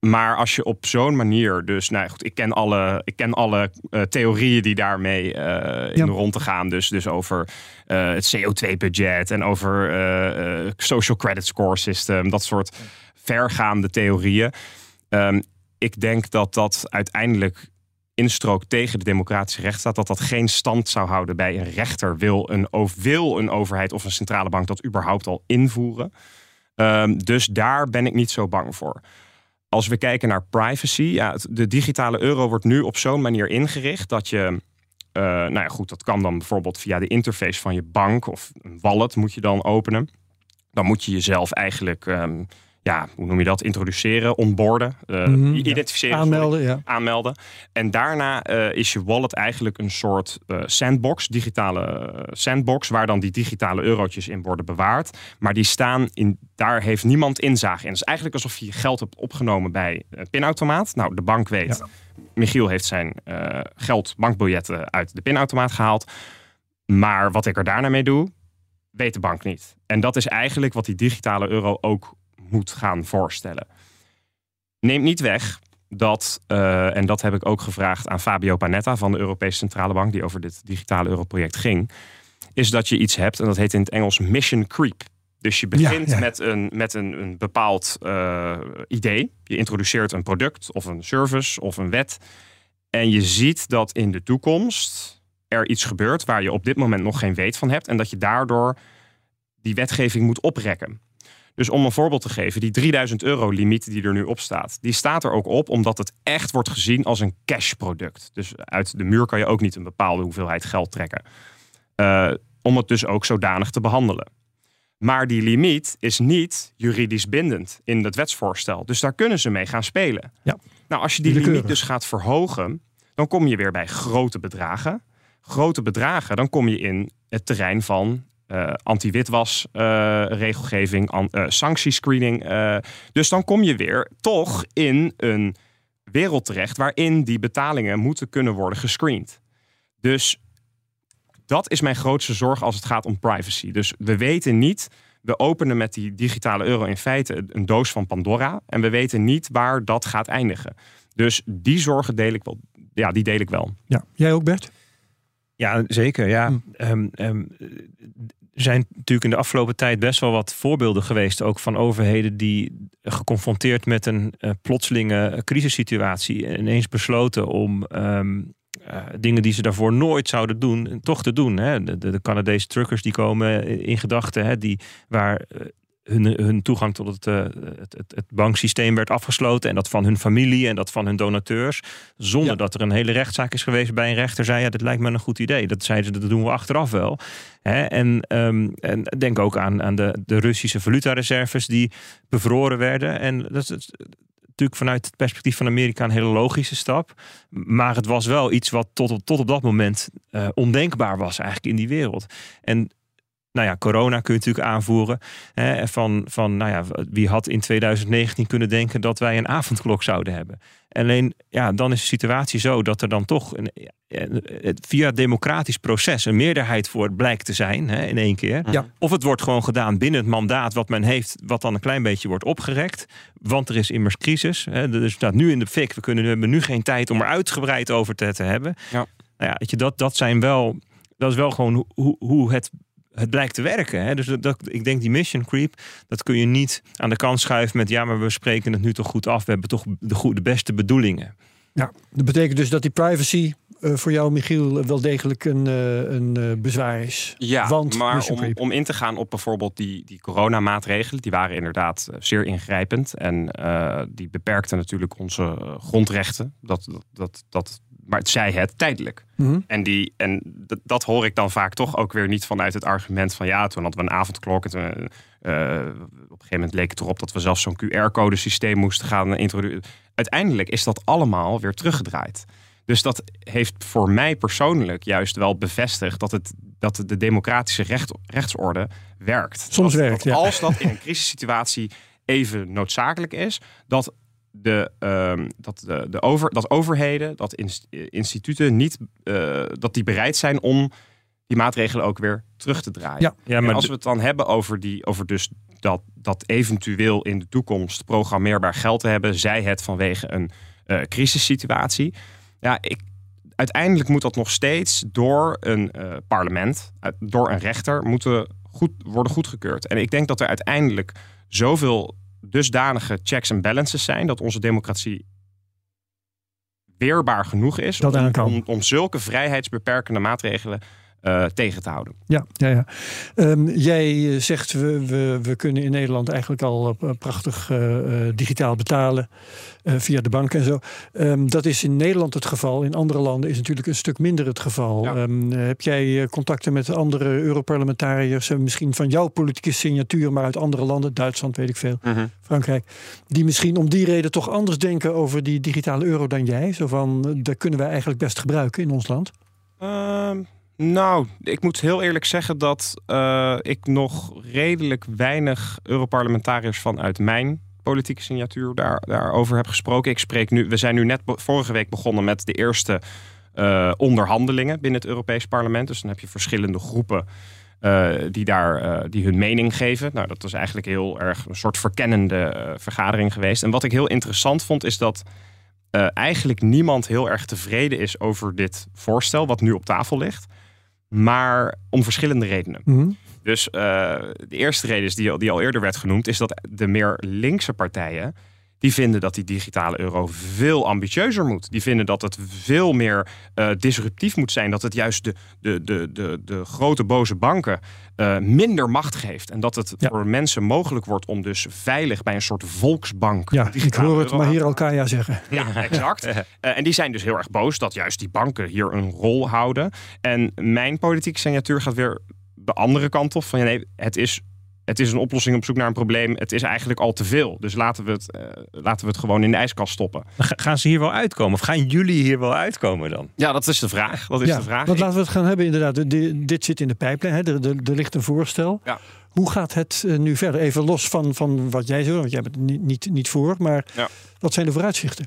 maar als je op zo'n manier, dus nou goed, ik ken alle, ik ken alle eh, theorieën die daarmee eh, in Ja. de rond te gaan. Dus, dus over eh, het CO2-budget en over social credit score system, dat soort vergaande theorieën. Ehm, ik denk dat dat uiteindelijk instrookt tegen de democratische rechtsstaat, dat dat geen stand zou houden bij een rechter. Wil een, wil een overheid of een centrale bank dat überhaupt al invoeren? Ehm, dus daar ben ik niet zo bang voor. Als we kijken naar privacy, ja, de digitale euro wordt nu op zo'n manier ingericht dat je, eh, nou ja, goed, dat kan dan bijvoorbeeld via de interface van je bank of een wallet moet je dan openen. Dan moet je jezelf eigenlijk, ehm, ja, hoe noem je dat, introduceren, onboarden, eh, Mhm, identificeren. Aanmelden, ja. aanmelden. En daarna eh, is je wallet eigenlijk een soort eh, sandbox, digitale sandbox, waar dan die digitale eurotjes in worden bewaard. Maar die staan in, daar heeft niemand inzage in. Het is eigenlijk alsof je geld hebt opgenomen bij een pinautomaat. Nou, de bank weet, Michiel heeft zijn geld, bankbiljetten uit de pinautomaat gehaald. Maar wat ik er daarna mee doe, weet de bank niet. En dat is eigenlijk wat die digitale euro ook moet gaan voorstellen. Neemt niet weg dat, eh, en dat heb ik ook gevraagd aan Fabio Panetta van de Europese Centrale Bank, die over dit digitale europroject ging, is dat je iets hebt en dat heet in het Engels mission creep. Dus je begint Ja, ja. met, een, met een, een bepaald eh, idee. Je introduceert een product of een service of een wet. En je ziet dat in de toekomst er iets gebeurt waar je op dit moment nog geen weet van hebt. En dat je daardoor die wetgeving moet oprekken. Dus om een voorbeeld te geven, die 3000 euro limiet die er nu op staat, die staat er ook op omdat het echt wordt gezien als een cash product. Dus uit de muur kan je ook niet een bepaalde hoeveelheid geld trekken. Eh, om het dus ook zodanig te behandelen. Maar die limiet is niet juridisch bindend in het wetsvoorstel. Dus daar kunnen ze mee gaan spelen. Ja. Nou, als je die limiet dus gaat verhogen, dan kom je weer bij grote bedragen. Grote bedragen, dan kom je in het terrein van anti-witwas eh, regelgeving, eh, sanctiescreening. eh. dus dan kom je weer toch in een wereld terecht waarin die betalingen moeten kunnen worden gescreend. Dus dat is mijn grootste zorg als het gaat om privacy. Dus we weten niet, we openen met die digitale euro in feite een doos van Pandora en we weten niet waar dat gaat eindigen. Dus die zorgen deel ik wel. Ja, die deel ik wel. ja. Jij ook, Bert? Ja, zeker. Ja. Hm. Ehm, ehm, er zijn natuurlijk in de afgelopen tijd best wel wat voorbeelden geweest, ook van overheden die geconfronteerd met een eh, plotselinge crisissituatie ineens besloten om ehm, eh, dingen die ze daarvoor nooit zouden doen, toch te doen. Hè. De, de, de Canadese truckers die komen in gedachten, die waar eh, hun, hun toegang tot het, eh, het, het, het banksysteem werd afgesloten en dat van hun familie en dat van hun donateurs, zonder Ja. dat er een hele rechtszaak is geweest bij een rechter, zei ja, dit lijkt me een goed idee. Dat zeiden ze, dat doen we achteraf wel. Hè? En, ehm, en denk ook aan, aan de, de Russische valutareserves die bevroren werden. En dat is natuurlijk vanuit het perspectief van Amerika een hele logische stap. Maar het was wel iets wat tot, op- tot op dat moment eh, ondenkbaar was eigenlijk in die wereld. En nou ja, corona kun je natuurlijk aanvoeren. Hè, van, van, nou ja, wie had in 2019 kunnen denken dat wij een avondklok zouden hebben? Alleen, ja, dan is de situatie zo dat er dan toch een, het via het democratisch proces een meerderheid voor blijkt te zijn hè, in één keer. Ja. Of het wordt gewoon gedaan binnen het mandaat wat men heeft, wat dan een klein beetje wordt opgerekt. Want er is immers crisis. Hè, het staat nu in de fik. We, kunnen, we hebben nu geen tijd om er uitgebreid over te, te hebben. Ja. Nou ja, weet je, dat, dat zijn wel. Dat is wel gewoon hoe, hoe het het blijkt te werken. Hè? Dus dat, dat- ik denk die mission creep, dat kun je niet aan de kant schuiven met ja, maar we spreken het nu toch goed af. We hebben toch de, goede, de beste bedoelingen. Ja, dat betekent dus dat die privacy eh, voor jou, Michiel, wel degelijk een, eh, een eh, bezwaar is. Ja, Want maar om, om in te gaan op bijvoorbeeld die, die coronamaatregelen, die waren inderdaad eh, zeer ingrijpend. En eh, die beperkten natuurlijk onze eh, grondrechten. Dat, dat, dat, dat, maar het zij het tijdelijk. Mhm. En, die, en dat, hoor ik dan vaak toch ook weer niet vanuit het argument van ja, toen hadden we een avondklok. En toen, eh, eh, op een gegeven moment leek het erop dat we zelfs zo'n QR-code systeem moesten gaan introduceren. Uiteindelijk is dat allemaal weer teruggedraaid. Dus dat heeft voor mij persoonlijk juist wel bevestigd dat, het, dat de democratische recht, rechtsorde werkt. Soms Dat- werkt, dat ja. Als dat in een crisissituatie even noodzakelijk is, dat, de, ehm, dat, de, de over, dat overheden, dat ins- instituten niet, eh, dat die bereid zijn om die maatregelen ook weer terug te draaien. Ja. Ja, En maar als we het dan hebben over, die, over dus dat, dat eventueel in de toekomst programmeerbaar geld te hebben, zij het vanwege een eh, crisissituatie. Ja, ik, uiteindelijk moet dat nog steeds door een eh, parlement, door een rechter, moeten goed, worden goedgekeurd. En ik denk dat er uiteindelijk zoveel dusdanige checks en balances zijn dat onze democratie weerbaar genoeg is Dat om, om zulke vrijheidsbeperkende maatregelen eh, tegen te houden. Ja, ja, ja. Ehm, jij eh, zegt we, we, we kunnen in Nederland eigenlijk al eh, prachtig eh, eh, digitaal betalen eh, via de bank en zo. Ehm, dat is in Nederland het geval. In andere landen is natuurlijk een stuk minder het geval. Ja. Ehm, heb jij eh, contacten met andere Europarlementariërs, misschien van jouw politieke signatuur, maar uit andere landen, Duitsland weet ik veel, Frankrijk, die misschien om die reden toch anders denken over die digitale euro dan jij? Zo van, dat kunnen wij eigenlijk best gebruiken in ons land. Ehm, nou, ik moet heel eerlijk zeggen dat eh, ik nog redelijk weinig Europarlementariërs vanuit mijn politieke signatuur daar, daarover heb gesproken. Ik spreek nu, we zijn nu net vorige week begonnen met de eerste eh, onderhandelingen binnen het Europees Parlement. Dus dan heb je verschillende groepen eh, die daar die hun mening geven. Nou, dat was eigenlijk heel erg een soort verkennende vergadering geweest. En wat ik heel interessant vond, is dat eigenlijk niemand heel erg tevreden is over dit voorstel, wat nu op tafel ligt. Maar om verschillende redenen. Mhm. Dus eh, de eerste reden is die, die al eerder werd genoemd, is dat de meer linkse partijen. Die vinden dat die digitale euro veel ambitieuzer moet. Die vinden dat het veel meer eh, disruptief moet zijn. Dat het juist de, de, de, de, de grote boze banken eh, minder macht geeft. En dat het Ja. voor mensen mogelijk wordt om dus veilig bij een soort volksbank. Ja, ik hoor het maar hier Alkaya zeggen. ja, exact. Eh, en die zijn dus heel erg boos dat juist die banken hier een rol houden. En mijn politieke signatuur gaat weer de andere kant op. Van ja, nee, het is, het is een oplossing op zoek naar een probleem. Het is eigenlijk al te veel. Dus laten we het, eh, laten we het gewoon in de ijskast stoppen. Ga- Gaan ze hier wel uitkomen? Of gaan jullie hier wel uitkomen dan? Ja, dat is de vraag. Dat is ja, de vraag. Want laten we het gaan hebben inderdaad. De- de- dit zit in de pijplijn. Hè? Er, er, er ligt een voorstel. Ja. Hoe gaat het eh, nu verder? Even los van, van wat jij zo, want jij bent niet, niet, niet voor. Maar Ja. wat zijn de vooruitzichten?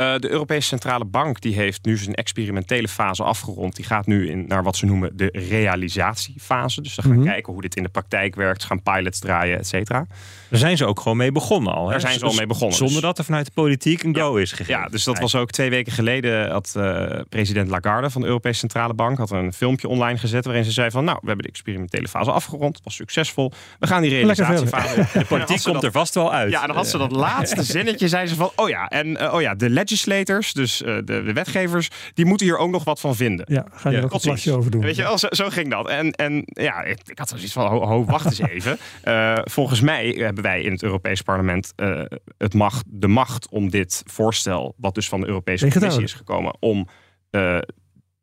Eh, de Europese Centrale Bank die heeft nu zijn experimentele fase afgerond. Die gaat nu in, naar wat ze noemen de realisatiefase. Dus ze gaan Mhm. kijken hoe dit in de praktijk werkt. Ze gaan pilots draaien, et cetera. Daar zijn ze ook gewoon mee begonnen al. Hè? Daar zijn ze al mee begonnen. Zonder Dus- dat er vanuit de politiek een go is gegeven. Ja, dus dat was ook twee weken geleden. Had eh, president Lagarde van de Europese Centrale Bank had een filmpje online gezet. waarin ze zei: van nou, we hebben de experimentele fase afgerond. Het was succesvol. We gaan die realisatiefase. De politiek komt er vast wel uit. Ja, en dan had ze dat laatste zinnetje, zei ze van, oh ja, en eh, oh ja, de legislators, dus eh, de, de wetgevers, die moeten hier ook nog wat van vinden. Ja, ga je er ook een plasje over doen. Weet je wel, zo, zo ging dat. En, en ja, ik, ik had zoiets van, ho, ho, wacht eens even. Volgens mij hebben wij in het Europees Parlement eh, het macht, de macht om dit voorstel, wat dus van de Europese Commissie is gekomen, om eh,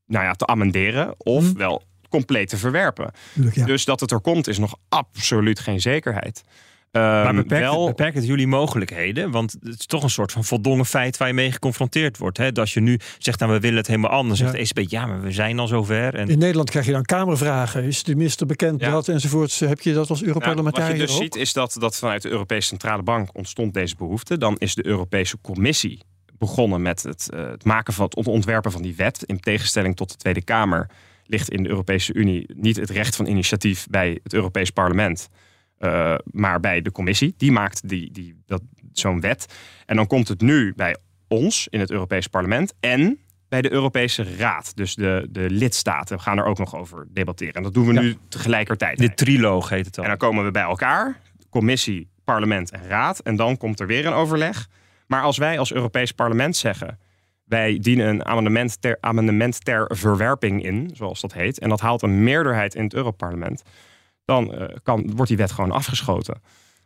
nou ja, te amenderen of Mhm. wel compleet te verwerpen. Tuurlijk, ja. Dus dat het er komt is nog absoluut geen zekerheid. Maar Ehm, beperkt, wel, beperkt het jullie mogelijkheden? Want het is toch een soort van voldongen feit waar je mee geconfronteerd wordt. Hè? Dat als je nu zegt, nou, we willen het helemaal anders. Ja. Zegt de ECB, ja, maar we zijn al zover. En In Nederland krijg je dan kamervragen. Is de minister bekend Ja. dat enzovoorts? Heb je dat als Nou, wat Europarlementariër je dus ook? ziet is dat, dat vanuit de Europese Centrale Bank ontstond deze behoefte. Dan is de Europese Commissie begonnen met het, eh, het maken van het ontwerpen van die wet. In tegenstelling tot de Tweede Kamer ligt in de Europese Unie niet het recht van initiatief bij het Europees Parlement. Eh, maar bij de commissie. Die maakt die, die, dat, zo'n wet. En dan komt het nu bij ons in het Europees Parlement en bij de Europese Raad. Dus de, de lidstaten we gaan er ook nog over debatteren. En dat doen we Ja. nu tegelijkertijd. de triloog heet het dan. En dan komen we bij elkaar, commissie, parlement en raad. En dan komt er weer een overleg. Maar als wij als Europees parlement zeggen... wij dienen een amendement ter, amendement ter verwerping in, zoals dat heet... en dat haalt een meerderheid in het Europarlement... dan eh, kan, wordt die wet gewoon afgeschoten.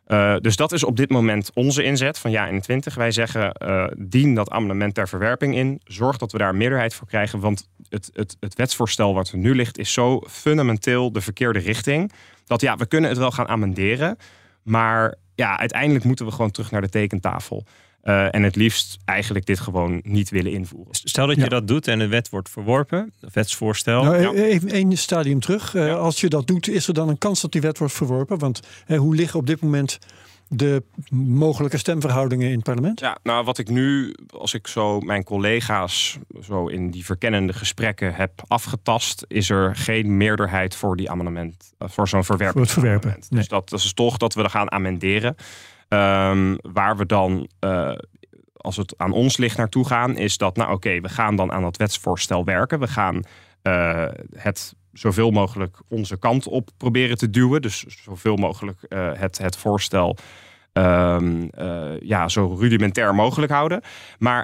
Eh, dus dat is op dit moment onze inzet van ja 21. Wij zeggen, eh, dien dat amendement ter verwerping in. Zorg dat we daar meerderheid voor krijgen. Want het, het, het wetsvoorstel wat er nu ligt... is zo fundamenteel de verkeerde richting... dat ja, we kunnen het wel gaan amenderen... maar ja, uiteindelijk moeten we gewoon terug naar de tekentafel. Eh, en het liefst eigenlijk dit gewoon niet willen invoeren. Stel dat je Ja. dat doet en de wet wordt verworpen, het wetsvoorstel. Nou, ja. Even één stadium terug. Eh, Ja. Als je dat doet, is er dan een kans dat die wet wordt verworpen? Want hoe liggen op dit moment de mogelijke stemverhoudingen in het parlement? Ja, nou wat ik nu, als ik zo mijn collega's zo in die verkennende gesprekken heb afgetast, is er geen meerderheid voor die amendement, eh, voor zo'n verwerping. Voor het verwerpen, nee. Dus dat, dat is toch dat we er gaan amenderen. Ehm, waar we dan, eh, als het aan ons ligt, naartoe gaan, is dat, nou oké, we gaan dan aan dat wetsvoorstel werken. We gaan eh, het zoveel mogelijk onze kant op proberen te duwen. Dus zoveel mogelijk eh, het, het voorstel ehm, eh, ja, zo rudimentair mogelijk houden. Maar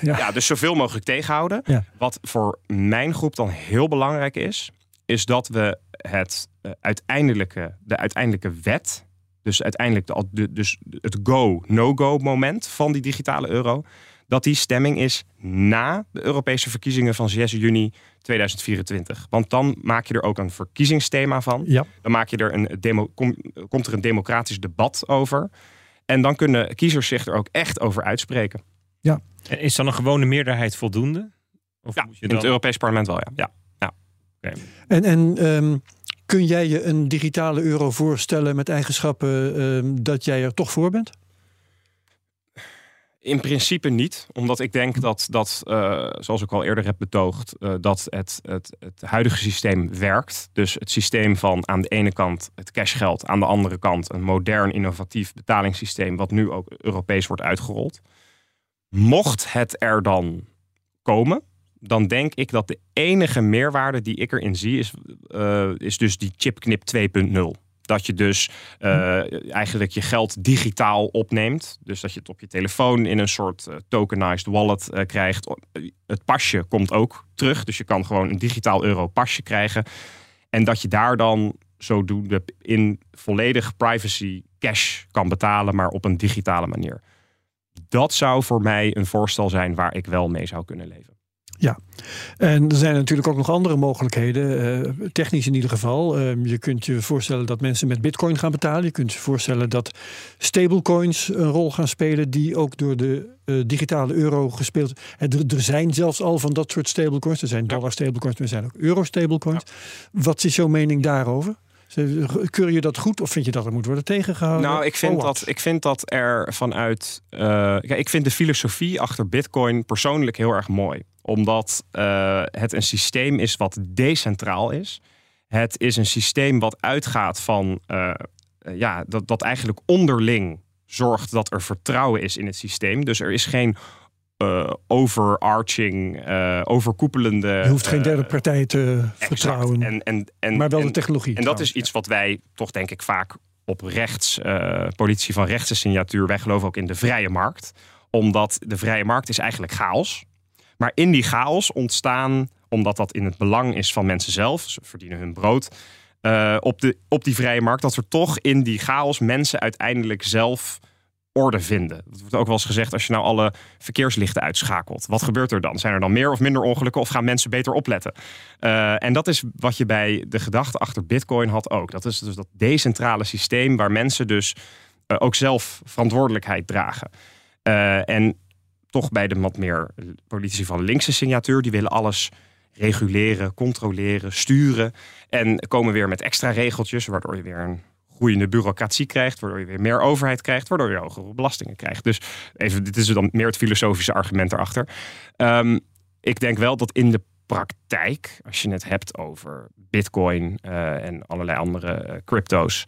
ja. ja, dus zoveel mogelijk tegenhouden. Ja. Wat voor mijn groep dan heel belangrijk is, is dat we het uiteindelijke, de uiteindelijke wet, dus uiteindelijk de, de- dus het go, no-go moment van die digitale euro, dat die stemming is na de Europese verkiezingen van 6 juni 2024. Want dan maak je er ook een verkiezingsthema van. Ja. Dan maak je er een demo, kom- komt er een democratisch debat over. En dan kunnen kiezers zich er ook echt over uitspreken. En Is dan een gewone meerderheid voldoende? Of Ja, moet je in dan... het Europees Parlement wel, ja. ja. En, en ehm, kun jij je een digitale euro voorstellen met eigenschappen ehm, dat jij er toch voor bent? In principe niet, omdat ik denk dat, dat eh, zoals ik al eerder heb betoogd, eh, dat het, het, het huidige systeem werkt. Dus het systeem van aan de ene kant het cashgeld, aan de andere kant een modern, innovatief betalingssysteem, wat nu ook Europees wordt uitgerold. Mocht het er dan komen, dan denk ik dat de enige meerwaarde die ik erin zie, is, eh, is dus die chipknip 2.0. Dat je dus eh, eigenlijk je geld digitaal opneemt. Dus dat je het op je telefoon in een soort eh, tokenized wallet krijgt. Het pasje komt ook terug. Dus je kan gewoon een digitaal euro pasje krijgen. En dat je daar dan zodoende in volledig privacy cash kan betalen, maar op een digitale manier. Dat zou voor mij een voorstel zijn waar ik wel mee zou kunnen leven. En er zijn natuurlijk ook nog andere mogelijkheden, eh, technisch in ieder geval. Ehm, je kunt je voorstellen dat mensen met bitcoin gaan betalen. Je kunt je voorstellen dat stablecoins een rol gaan spelen die ook door de eh, digitale euro gespeeld. Er, er zijn zelfs al van dat soort stablecoins. Er zijn dollar stablecoins, maar er zijn ook euro stablecoins. Wat is jouw mening daarover? Keur je dat goed of vind je dat er moet worden tegengehouden? Nou, ik vind, Or what? dat, ik vind dat er vanuit. eh, kijk, ik vind de filosofie achter Bitcoin persoonlijk heel erg mooi. Omdat eh, het een systeem is wat decentraal is. Het is een systeem wat uitgaat van. eh, eh, ja, dat, dat eigenlijk onderling zorgt dat er vertrouwen is in het systeem. Dus er is geen. overarching, overkoepelende. Je hoeft geen derde partij te exact. vertrouwen, En, en, en, maar wel en- de technologie. en dat is iets wat wij toch denk ik vaak op rechts, politici van rechtse signatuur, wij geloven ook in de vrije markt. Omdat de vrije markt is eigenlijk chaos. Maar in die chaos ontstaan, omdat dat in het belang is van mensen zelf, ze verdienen hun brood, eh, op, de, op die vrije markt, dat er toch in die chaos mensen uiteindelijk zelf orde vinden. Dat wordt ook wel eens gezegd, als je nou alle verkeerslichten uitschakelt, wat gebeurt er dan? Zijn er dan meer of minder ongelukken of gaan mensen beter opletten? Eh, en dat is wat je bij de gedachte achter Bitcoin had ook. Dat is dus dat decentrale systeem waar mensen dus eh, ook zelf verantwoordelijkheid dragen. En toch bij de wat meer politici van linkse signatuur, die willen alles reguleren, controleren, sturen. En komen weer met extra regeltjes, waardoor je weer een groeiende bureaucratie krijgt, waardoor je weer meer overheid krijgt, waardoor je hogere belastingen krijgt. Dus even, dit is dan meer het filosofische argument erachter. Ehm, ik denk wel dat in de praktijk, als je het hebt over Bitcoin eh, en allerlei andere eh, crypto's,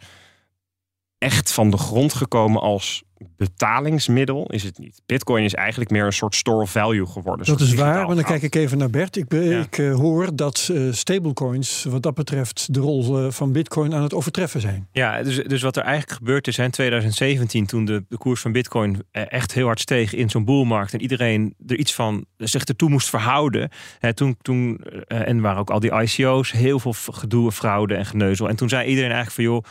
echt van de grond gekomen als betalingsmiddel is het niet. Bitcoin is eigenlijk meer een soort store of value geworden. Dat is waar, maar dan kijk ik even naar Bert. Ik, be- Ja. ik eh, hoor dat eh, stablecoins wat dat betreft de rol eh, van bitcoin aan het overtreffen zijn. Ja, dus, dus wat er eigenlijk gebeurd is in 2017, toen de, de koers van Bitcoin echt heel hard steeg in zo'n boelmarkt en iedereen er iets van zich ertoe moest verhouden. Hè, toen, toen, en waren ook al die ICO's, heel veel gedoe, fraude en geneuzel. En toen zei iedereen eigenlijk van joh.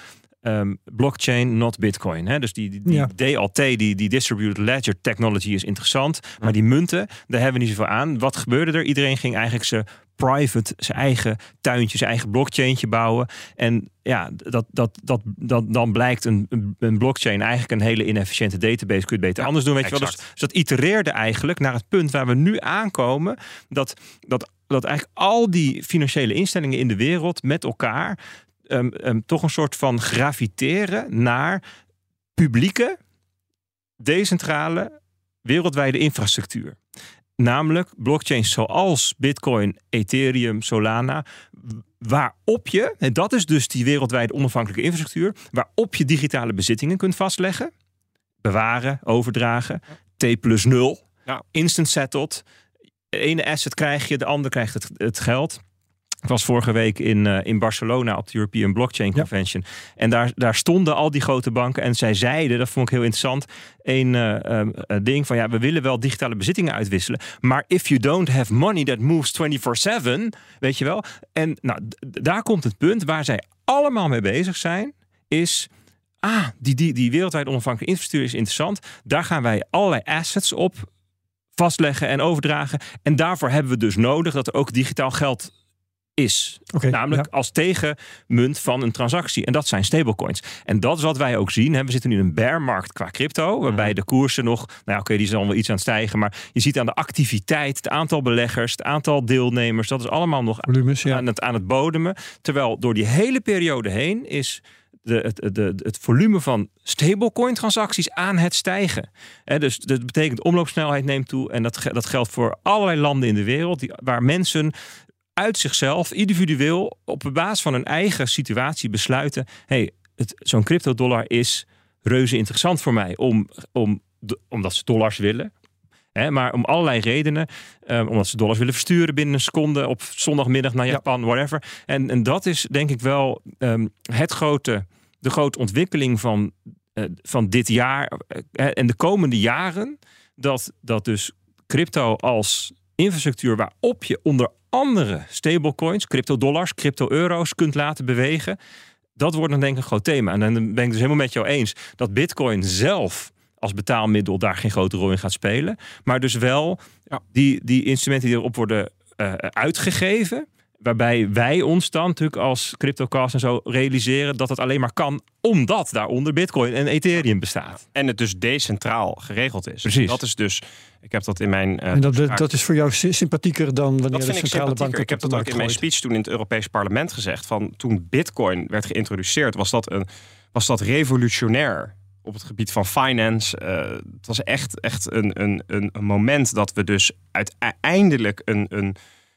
Ehm, blockchain, not bitcoin. Hè? Dus die, die, die Ja. DLT, die, die distributed ledger technology is interessant. Maar die munten, daar hebben we niet zoveel aan. Wat gebeurde er? Iedereen ging eigenlijk zijn private, zijn eigen tuintje, zijn eigen blockchaintje bouwen. En ja, dat, dat, dat, dat, dan blijkt een, een- blockchain eigenlijk een hele inefficiënte database. Kun je het beter Ja, anders doen, weet je wel. Dus, dus dat itereerde eigenlijk naar het punt waar we nu aankomen. Dat, dat, dat eigenlijk al die financiële instellingen in de wereld met elkaar ehm, ehm, toch een soort van graviteren naar publieke, decentrale, wereldwijde infrastructuur. Namelijk blockchains zoals Bitcoin, Ethereum, Solana, waarop je, en dat is dus die wereldwijde onafhankelijke infrastructuur, waarop je digitale bezittingen kunt vastleggen, bewaren, overdragen, T plus 0, Ja. instant settled. De ene asset krijg je, de ander krijgt het, het geld. Ik was vorige week in, eh, in Barcelona op de European Blockchain Ja. Convention. En daar, daar stonden al die grote banken. En zij zeiden, dat vond ik heel interessant, een eh, ehm, eh, ding van ja, we willen wel digitale bezittingen uitwisselen. Maar if you don't have money that moves 24-7, weet je wel. En nou, daar komt het punt waar zij allemaal mee bezig zijn, is. Ah, die, die, die wereldwijd onafhankelijke infrastructuur is interessant. Daar gaan wij allerlei assets op vastleggen en overdragen. En daarvoor hebben we dus nodig dat er ook digitaal geld is. Namelijk ja. als tegenmunt van een transactie. En dat zijn stablecoins. En dat is wat wij ook zien. Hè. We zitten nu in een bearmarkt qua crypto. Waarbij de koersen nog... Nou oké, die zijn wel iets aan het stijgen. Maar je ziet aan de activiteit, het aantal beleggers... het aantal deelnemers. Dat is allemaal nog Volumes, ja. aan, het, aan het bodemen. Terwijl door die hele periode heen is... De, het, de, het volume van stablecoin transacties aan het stijgen. Hè, dus dat betekent omloopsnelheid neemt toe. En dat, dat geldt voor allerlei landen in de wereld. Die, waar mensen uit zichzelf, individueel, op basis van hun eigen situatie besluiten: hey, het- zo'n cryptodollar is reuze interessant voor mij. Om, om, omdat ze dollars willen. Hè, maar om allerlei redenen. eh, omdat ze dollars willen versturen binnen een seconde. Op zondagmiddag naar Ja. Japan, whatever. En, en dat is denk ik wel ehm, het grote, de grote ontwikkeling van, eh, van dit jaar. eh, en de komende jaren. Dat, dat dus crypto als infrastructuur waarop je onder andere stablecoins, crypto-dollars, crypto-euro's kunt laten bewegen. Dat wordt dan denk ik een groot thema. En dan ben ik dus helemaal met jou eens dat Bitcoin zelf als betaalmiddel daar geen grote rol in gaat spelen. Maar dus wel Ja. die, die instrumenten die erop worden eh, uitgegeven. Waarbij wij ons dan natuurlijk als CryptoCast en zo realiseren dat het alleen maar kan omdat daaronder Bitcoin en Ethereum bestaat. En het dus decentraal geregeld is. Precies. Dat is dus, ik heb dat in mijn... eh, En dat, dat is voor jou sy- sympathieker dan wanneer dat de ik centrale bank sympathieker. Ik heb dat ook in mijn speech toen in het Europees Parlement gezegd. Van toen Bitcoin werd geïntroduceerd, was dat, een, was dat revolutionair op het gebied van finance. Eh, het was echt, echt een, een, een, een moment dat we dus uiteindelijk een, een,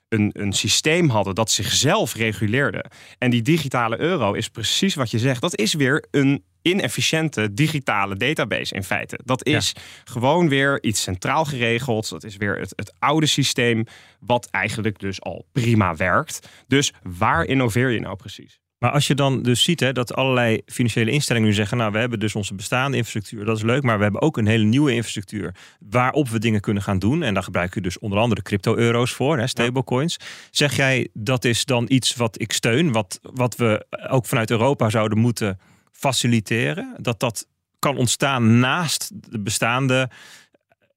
een, een systeem hadden dat zichzelf reguleerde. En die digitale euro is precies wat je zegt. Dat is weer een inefficiënte digitale database in feite. Dat is gewoon weer iets centraal geregeld. Dat is weer het, het oude systeem, wat eigenlijk dus al prima werkt. Dus waar innoveer je nou precies? Maar als je dan dus ziet hè, dat allerlei financiële instellingen nu zeggen: Nou, we hebben dus onze bestaande infrastructuur, dat is leuk, maar we hebben ook een hele nieuwe infrastructuur waarop we dingen kunnen gaan doen. En daar gebruik je dus onder andere crypto-euro's voor, hè, stablecoins. Zeg jij dat is dan iets wat ik steun, wat, wat we ook vanuit Europa zouden moeten faciliteren? Dat dat kan ontstaan naast de bestaande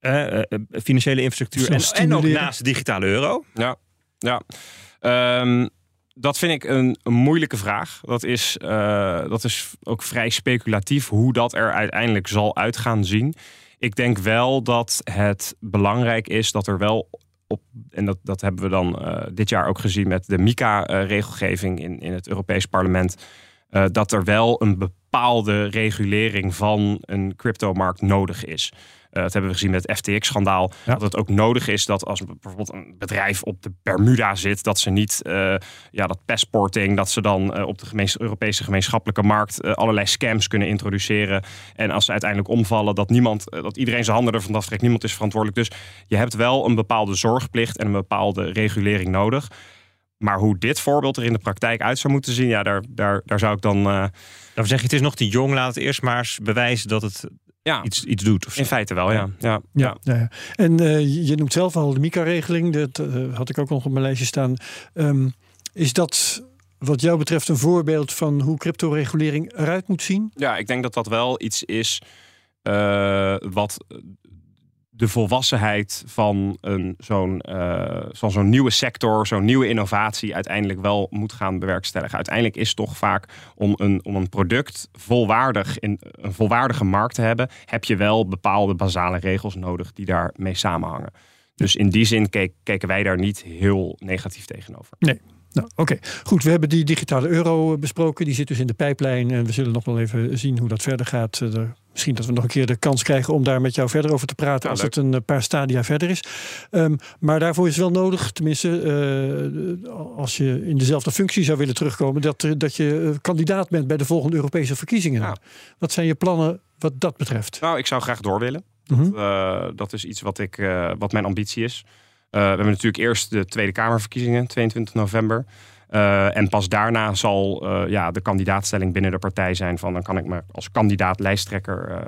eh, eh, financiële infrastructuur en, ook naast de digitale euro? Ja, ja. Ehm, dat vind ik een, een moeilijke vraag. Dat is, eh, dat is ook vrij speculatief hoe dat er uiteindelijk zal uit gaan zien. Ik denk wel dat het belangrijk is dat er wel op, en dat, dat hebben we dan eh, dit jaar ook gezien met de MICA-regelgeving in, in het Europees Parlement. eh, dat er wel een bepaalde regulering van een cryptomarkt nodig is. Eh, dat hebben we gezien met het FTX-schandaal. Ja. Dat het ook nodig is dat als bijvoorbeeld een bedrijf op de Bermuda zit, dat ze niet eh, ja, dat passporting, dat ze dan eh, op de gemeens- Europese gemeenschappelijke markt allerlei scams kunnen introduceren. En als ze uiteindelijk omvallen, dat niemand, dat iedereen zijn handen ervan aftrekt, niemand is verantwoordelijk. Dus je hebt wel een bepaalde zorgplicht en een bepaalde regulering nodig. Maar hoe dit voorbeeld er in de praktijk uit zou moeten zien, ja, daar, daar, daar zou ik dan. Dan zeg je, het is nog te jong, laat het eerst maar eens bewijzen dat het ja, iets, iets doet. Of zo. in feite wel, ja. ja, Ja, ja. ja. En eh, je- noemt zelf al de MICA-regeling. Dat eh, had ik ook nog op mijn lijstje staan. Ehm, is dat wat jou betreft een voorbeeld van hoe cryptoregulering eruit moet zien? Ja, ik denk dat dat wel iets is uh, wat de volwassenheid van zo'n, van zo'n nieuwe sector, zo'n nieuwe innovatie uiteindelijk wel moet gaan bewerkstelligen. Uiteindelijk is toch vaak om een, om een product volwaardig in een volwaardige markt te hebben, heb je wel bepaalde basale regels nodig die daarmee samenhangen. Dus in die zin keken wij daar niet heel negatief tegenover. Nee, nou, oké. Goed, we hebben die digitale euro besproken. Die zit dus in de pijplijn. En we zullen nog wel even zien hoe dat verder gaat. Eh, misschien dat we nog een keer de kans krijgen om daar met jou verder over te praten. als het een eh, paar stadia verder is. Um, maar daarvoor is wel nodig, tenminste, uh, als je in dezelfde functie zou willen terugkomen. dat, dat je kandidaat bent bij de volgende Europese verkiezingen. Wat zijn je plannen wat dat betreft? Nou, ik zou graag door willen. Mhm. dat, dat, is iets wat, ik, wat mijn ambitie is. Eh, we hebben natuurlijk eerst de Tweede Kamerverkiezingen, 22 november. Uh, en pas daarna zal uh, ja, de kandidaatstelling binnen de partij zijn van dan kan ik me als kandidaat lijsttrekker.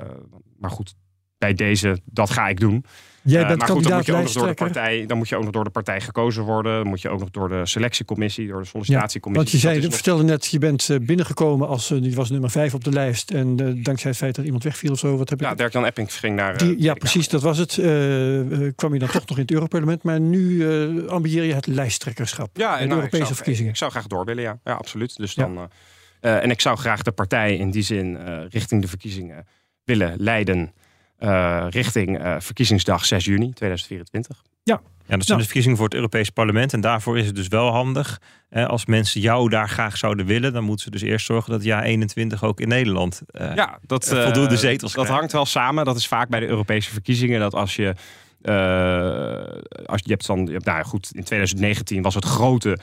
maar goed, bij deze, dat ga ik doen. Jij eh, bent maar goed, dan moet, je ook nog door de partij, dan moet je ook nog door de partij gekozen worden. Dan moet je ook nog door de selectiecommissie, door de sollicitatiecommissie. want je zei, vertelde net, je bent eh, binnengekomen als, uh, die was nummer vijf op de lijst. En dankzij het feit dat iemand wegviel of zo. Wat heb ja, ik... Dirk-Jan Epping ging naar... Die, ja, precies, dat was het. kwam je dan toch nog in het Europarlement. Maar nu ambieer je het lijsttrekkerschap ja, en de nou, Europese zou, verkiezingen. Ik zou graag door willen, ja. Ja, absoluut. Dus dan... en ik zou graag de partij in die zin richting de verkiezingen willen leiden... Uh, richting uh, verkiezingsdag 6 juni 2024. Ja. Ja, dat zijn de verkiezingen voor het Europees Parlement. En daarvoor is het dus wel handig. Eh, als mensen jou daar graag zouden willen, dan moeten ze dus eerst zorgen dat jaar 21 ook in Nederland uh, ja, dat, voldoende zetels Dat hangt wel samen. Dat is vaak bij de Europese verkiezingen. Dat als je. als je, hebt dan, je hebt, nou goed, in 2019 was het grote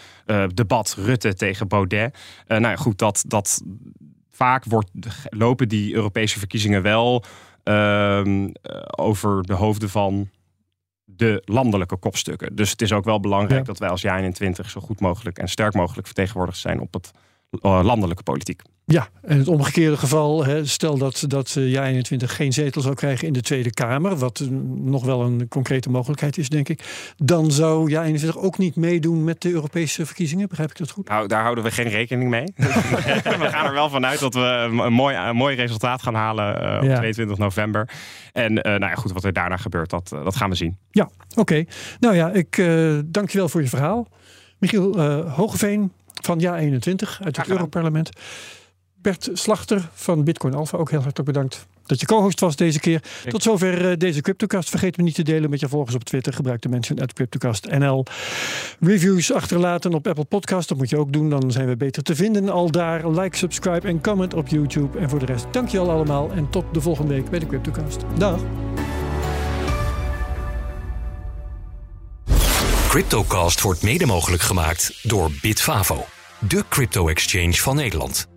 debat Rutte tegen Baudet. nou ja, goed, dat, dat vaak wordt, lopen die Europese verkiezingen wel eh, over de hoofden van de landelijke kopstukken. Dus het is ook wel belangrijk dat wij als jaar 21 zo goed mogelijk en sterk mogelijk vertegenwoordigd zijn op het eh, landelijke politiek. Ja, en het omgekeerde geval, hè, stel dat, dat uh, eh, 21 geen zetel zou krijgen in de Tweede Kamer, wat nog wel een concrete mogelijkheid is, denk ik, dan zou ja 21 ook niet meedoen met de Europese verkiezingen. Begrijp ik dat goed? Nou, daar houden we geen rekening mee. we gaan er wel vanuit dat we een mooi, een mooi resultaat gaan halen uh, op 22 november. En uh, nou ja, goed, wat er daarna gebeurt, dat, dat gaan we zien. Ja, oké. Nou ja, ik dank je wel voor je verhaal. Michiel Hogeveen van Ja 21 uit het Europarlement. Bert Slachter van Bitcoin Alpha, ook heel hartelijk bedankt dat je co-host was deze keer. Tot zover uh, deze CryptoCast. Vergeet me niet te delen met je volgers op Twitter. Gebruik de mention at CryptoCastNL. Reviews achterlaten op Apple Podcast. Dat moet je ook doen, dan zijn we beter te vinden al daar. Like, subscribe en comment op YouTube. En voor de rest, dank je al allemaal. En tot de volgende week bij de CryptoCast. Dag. CryptoCast wordt mede mogelijk gemaakt door Bitfavo, de crypto-exchange van Nederland.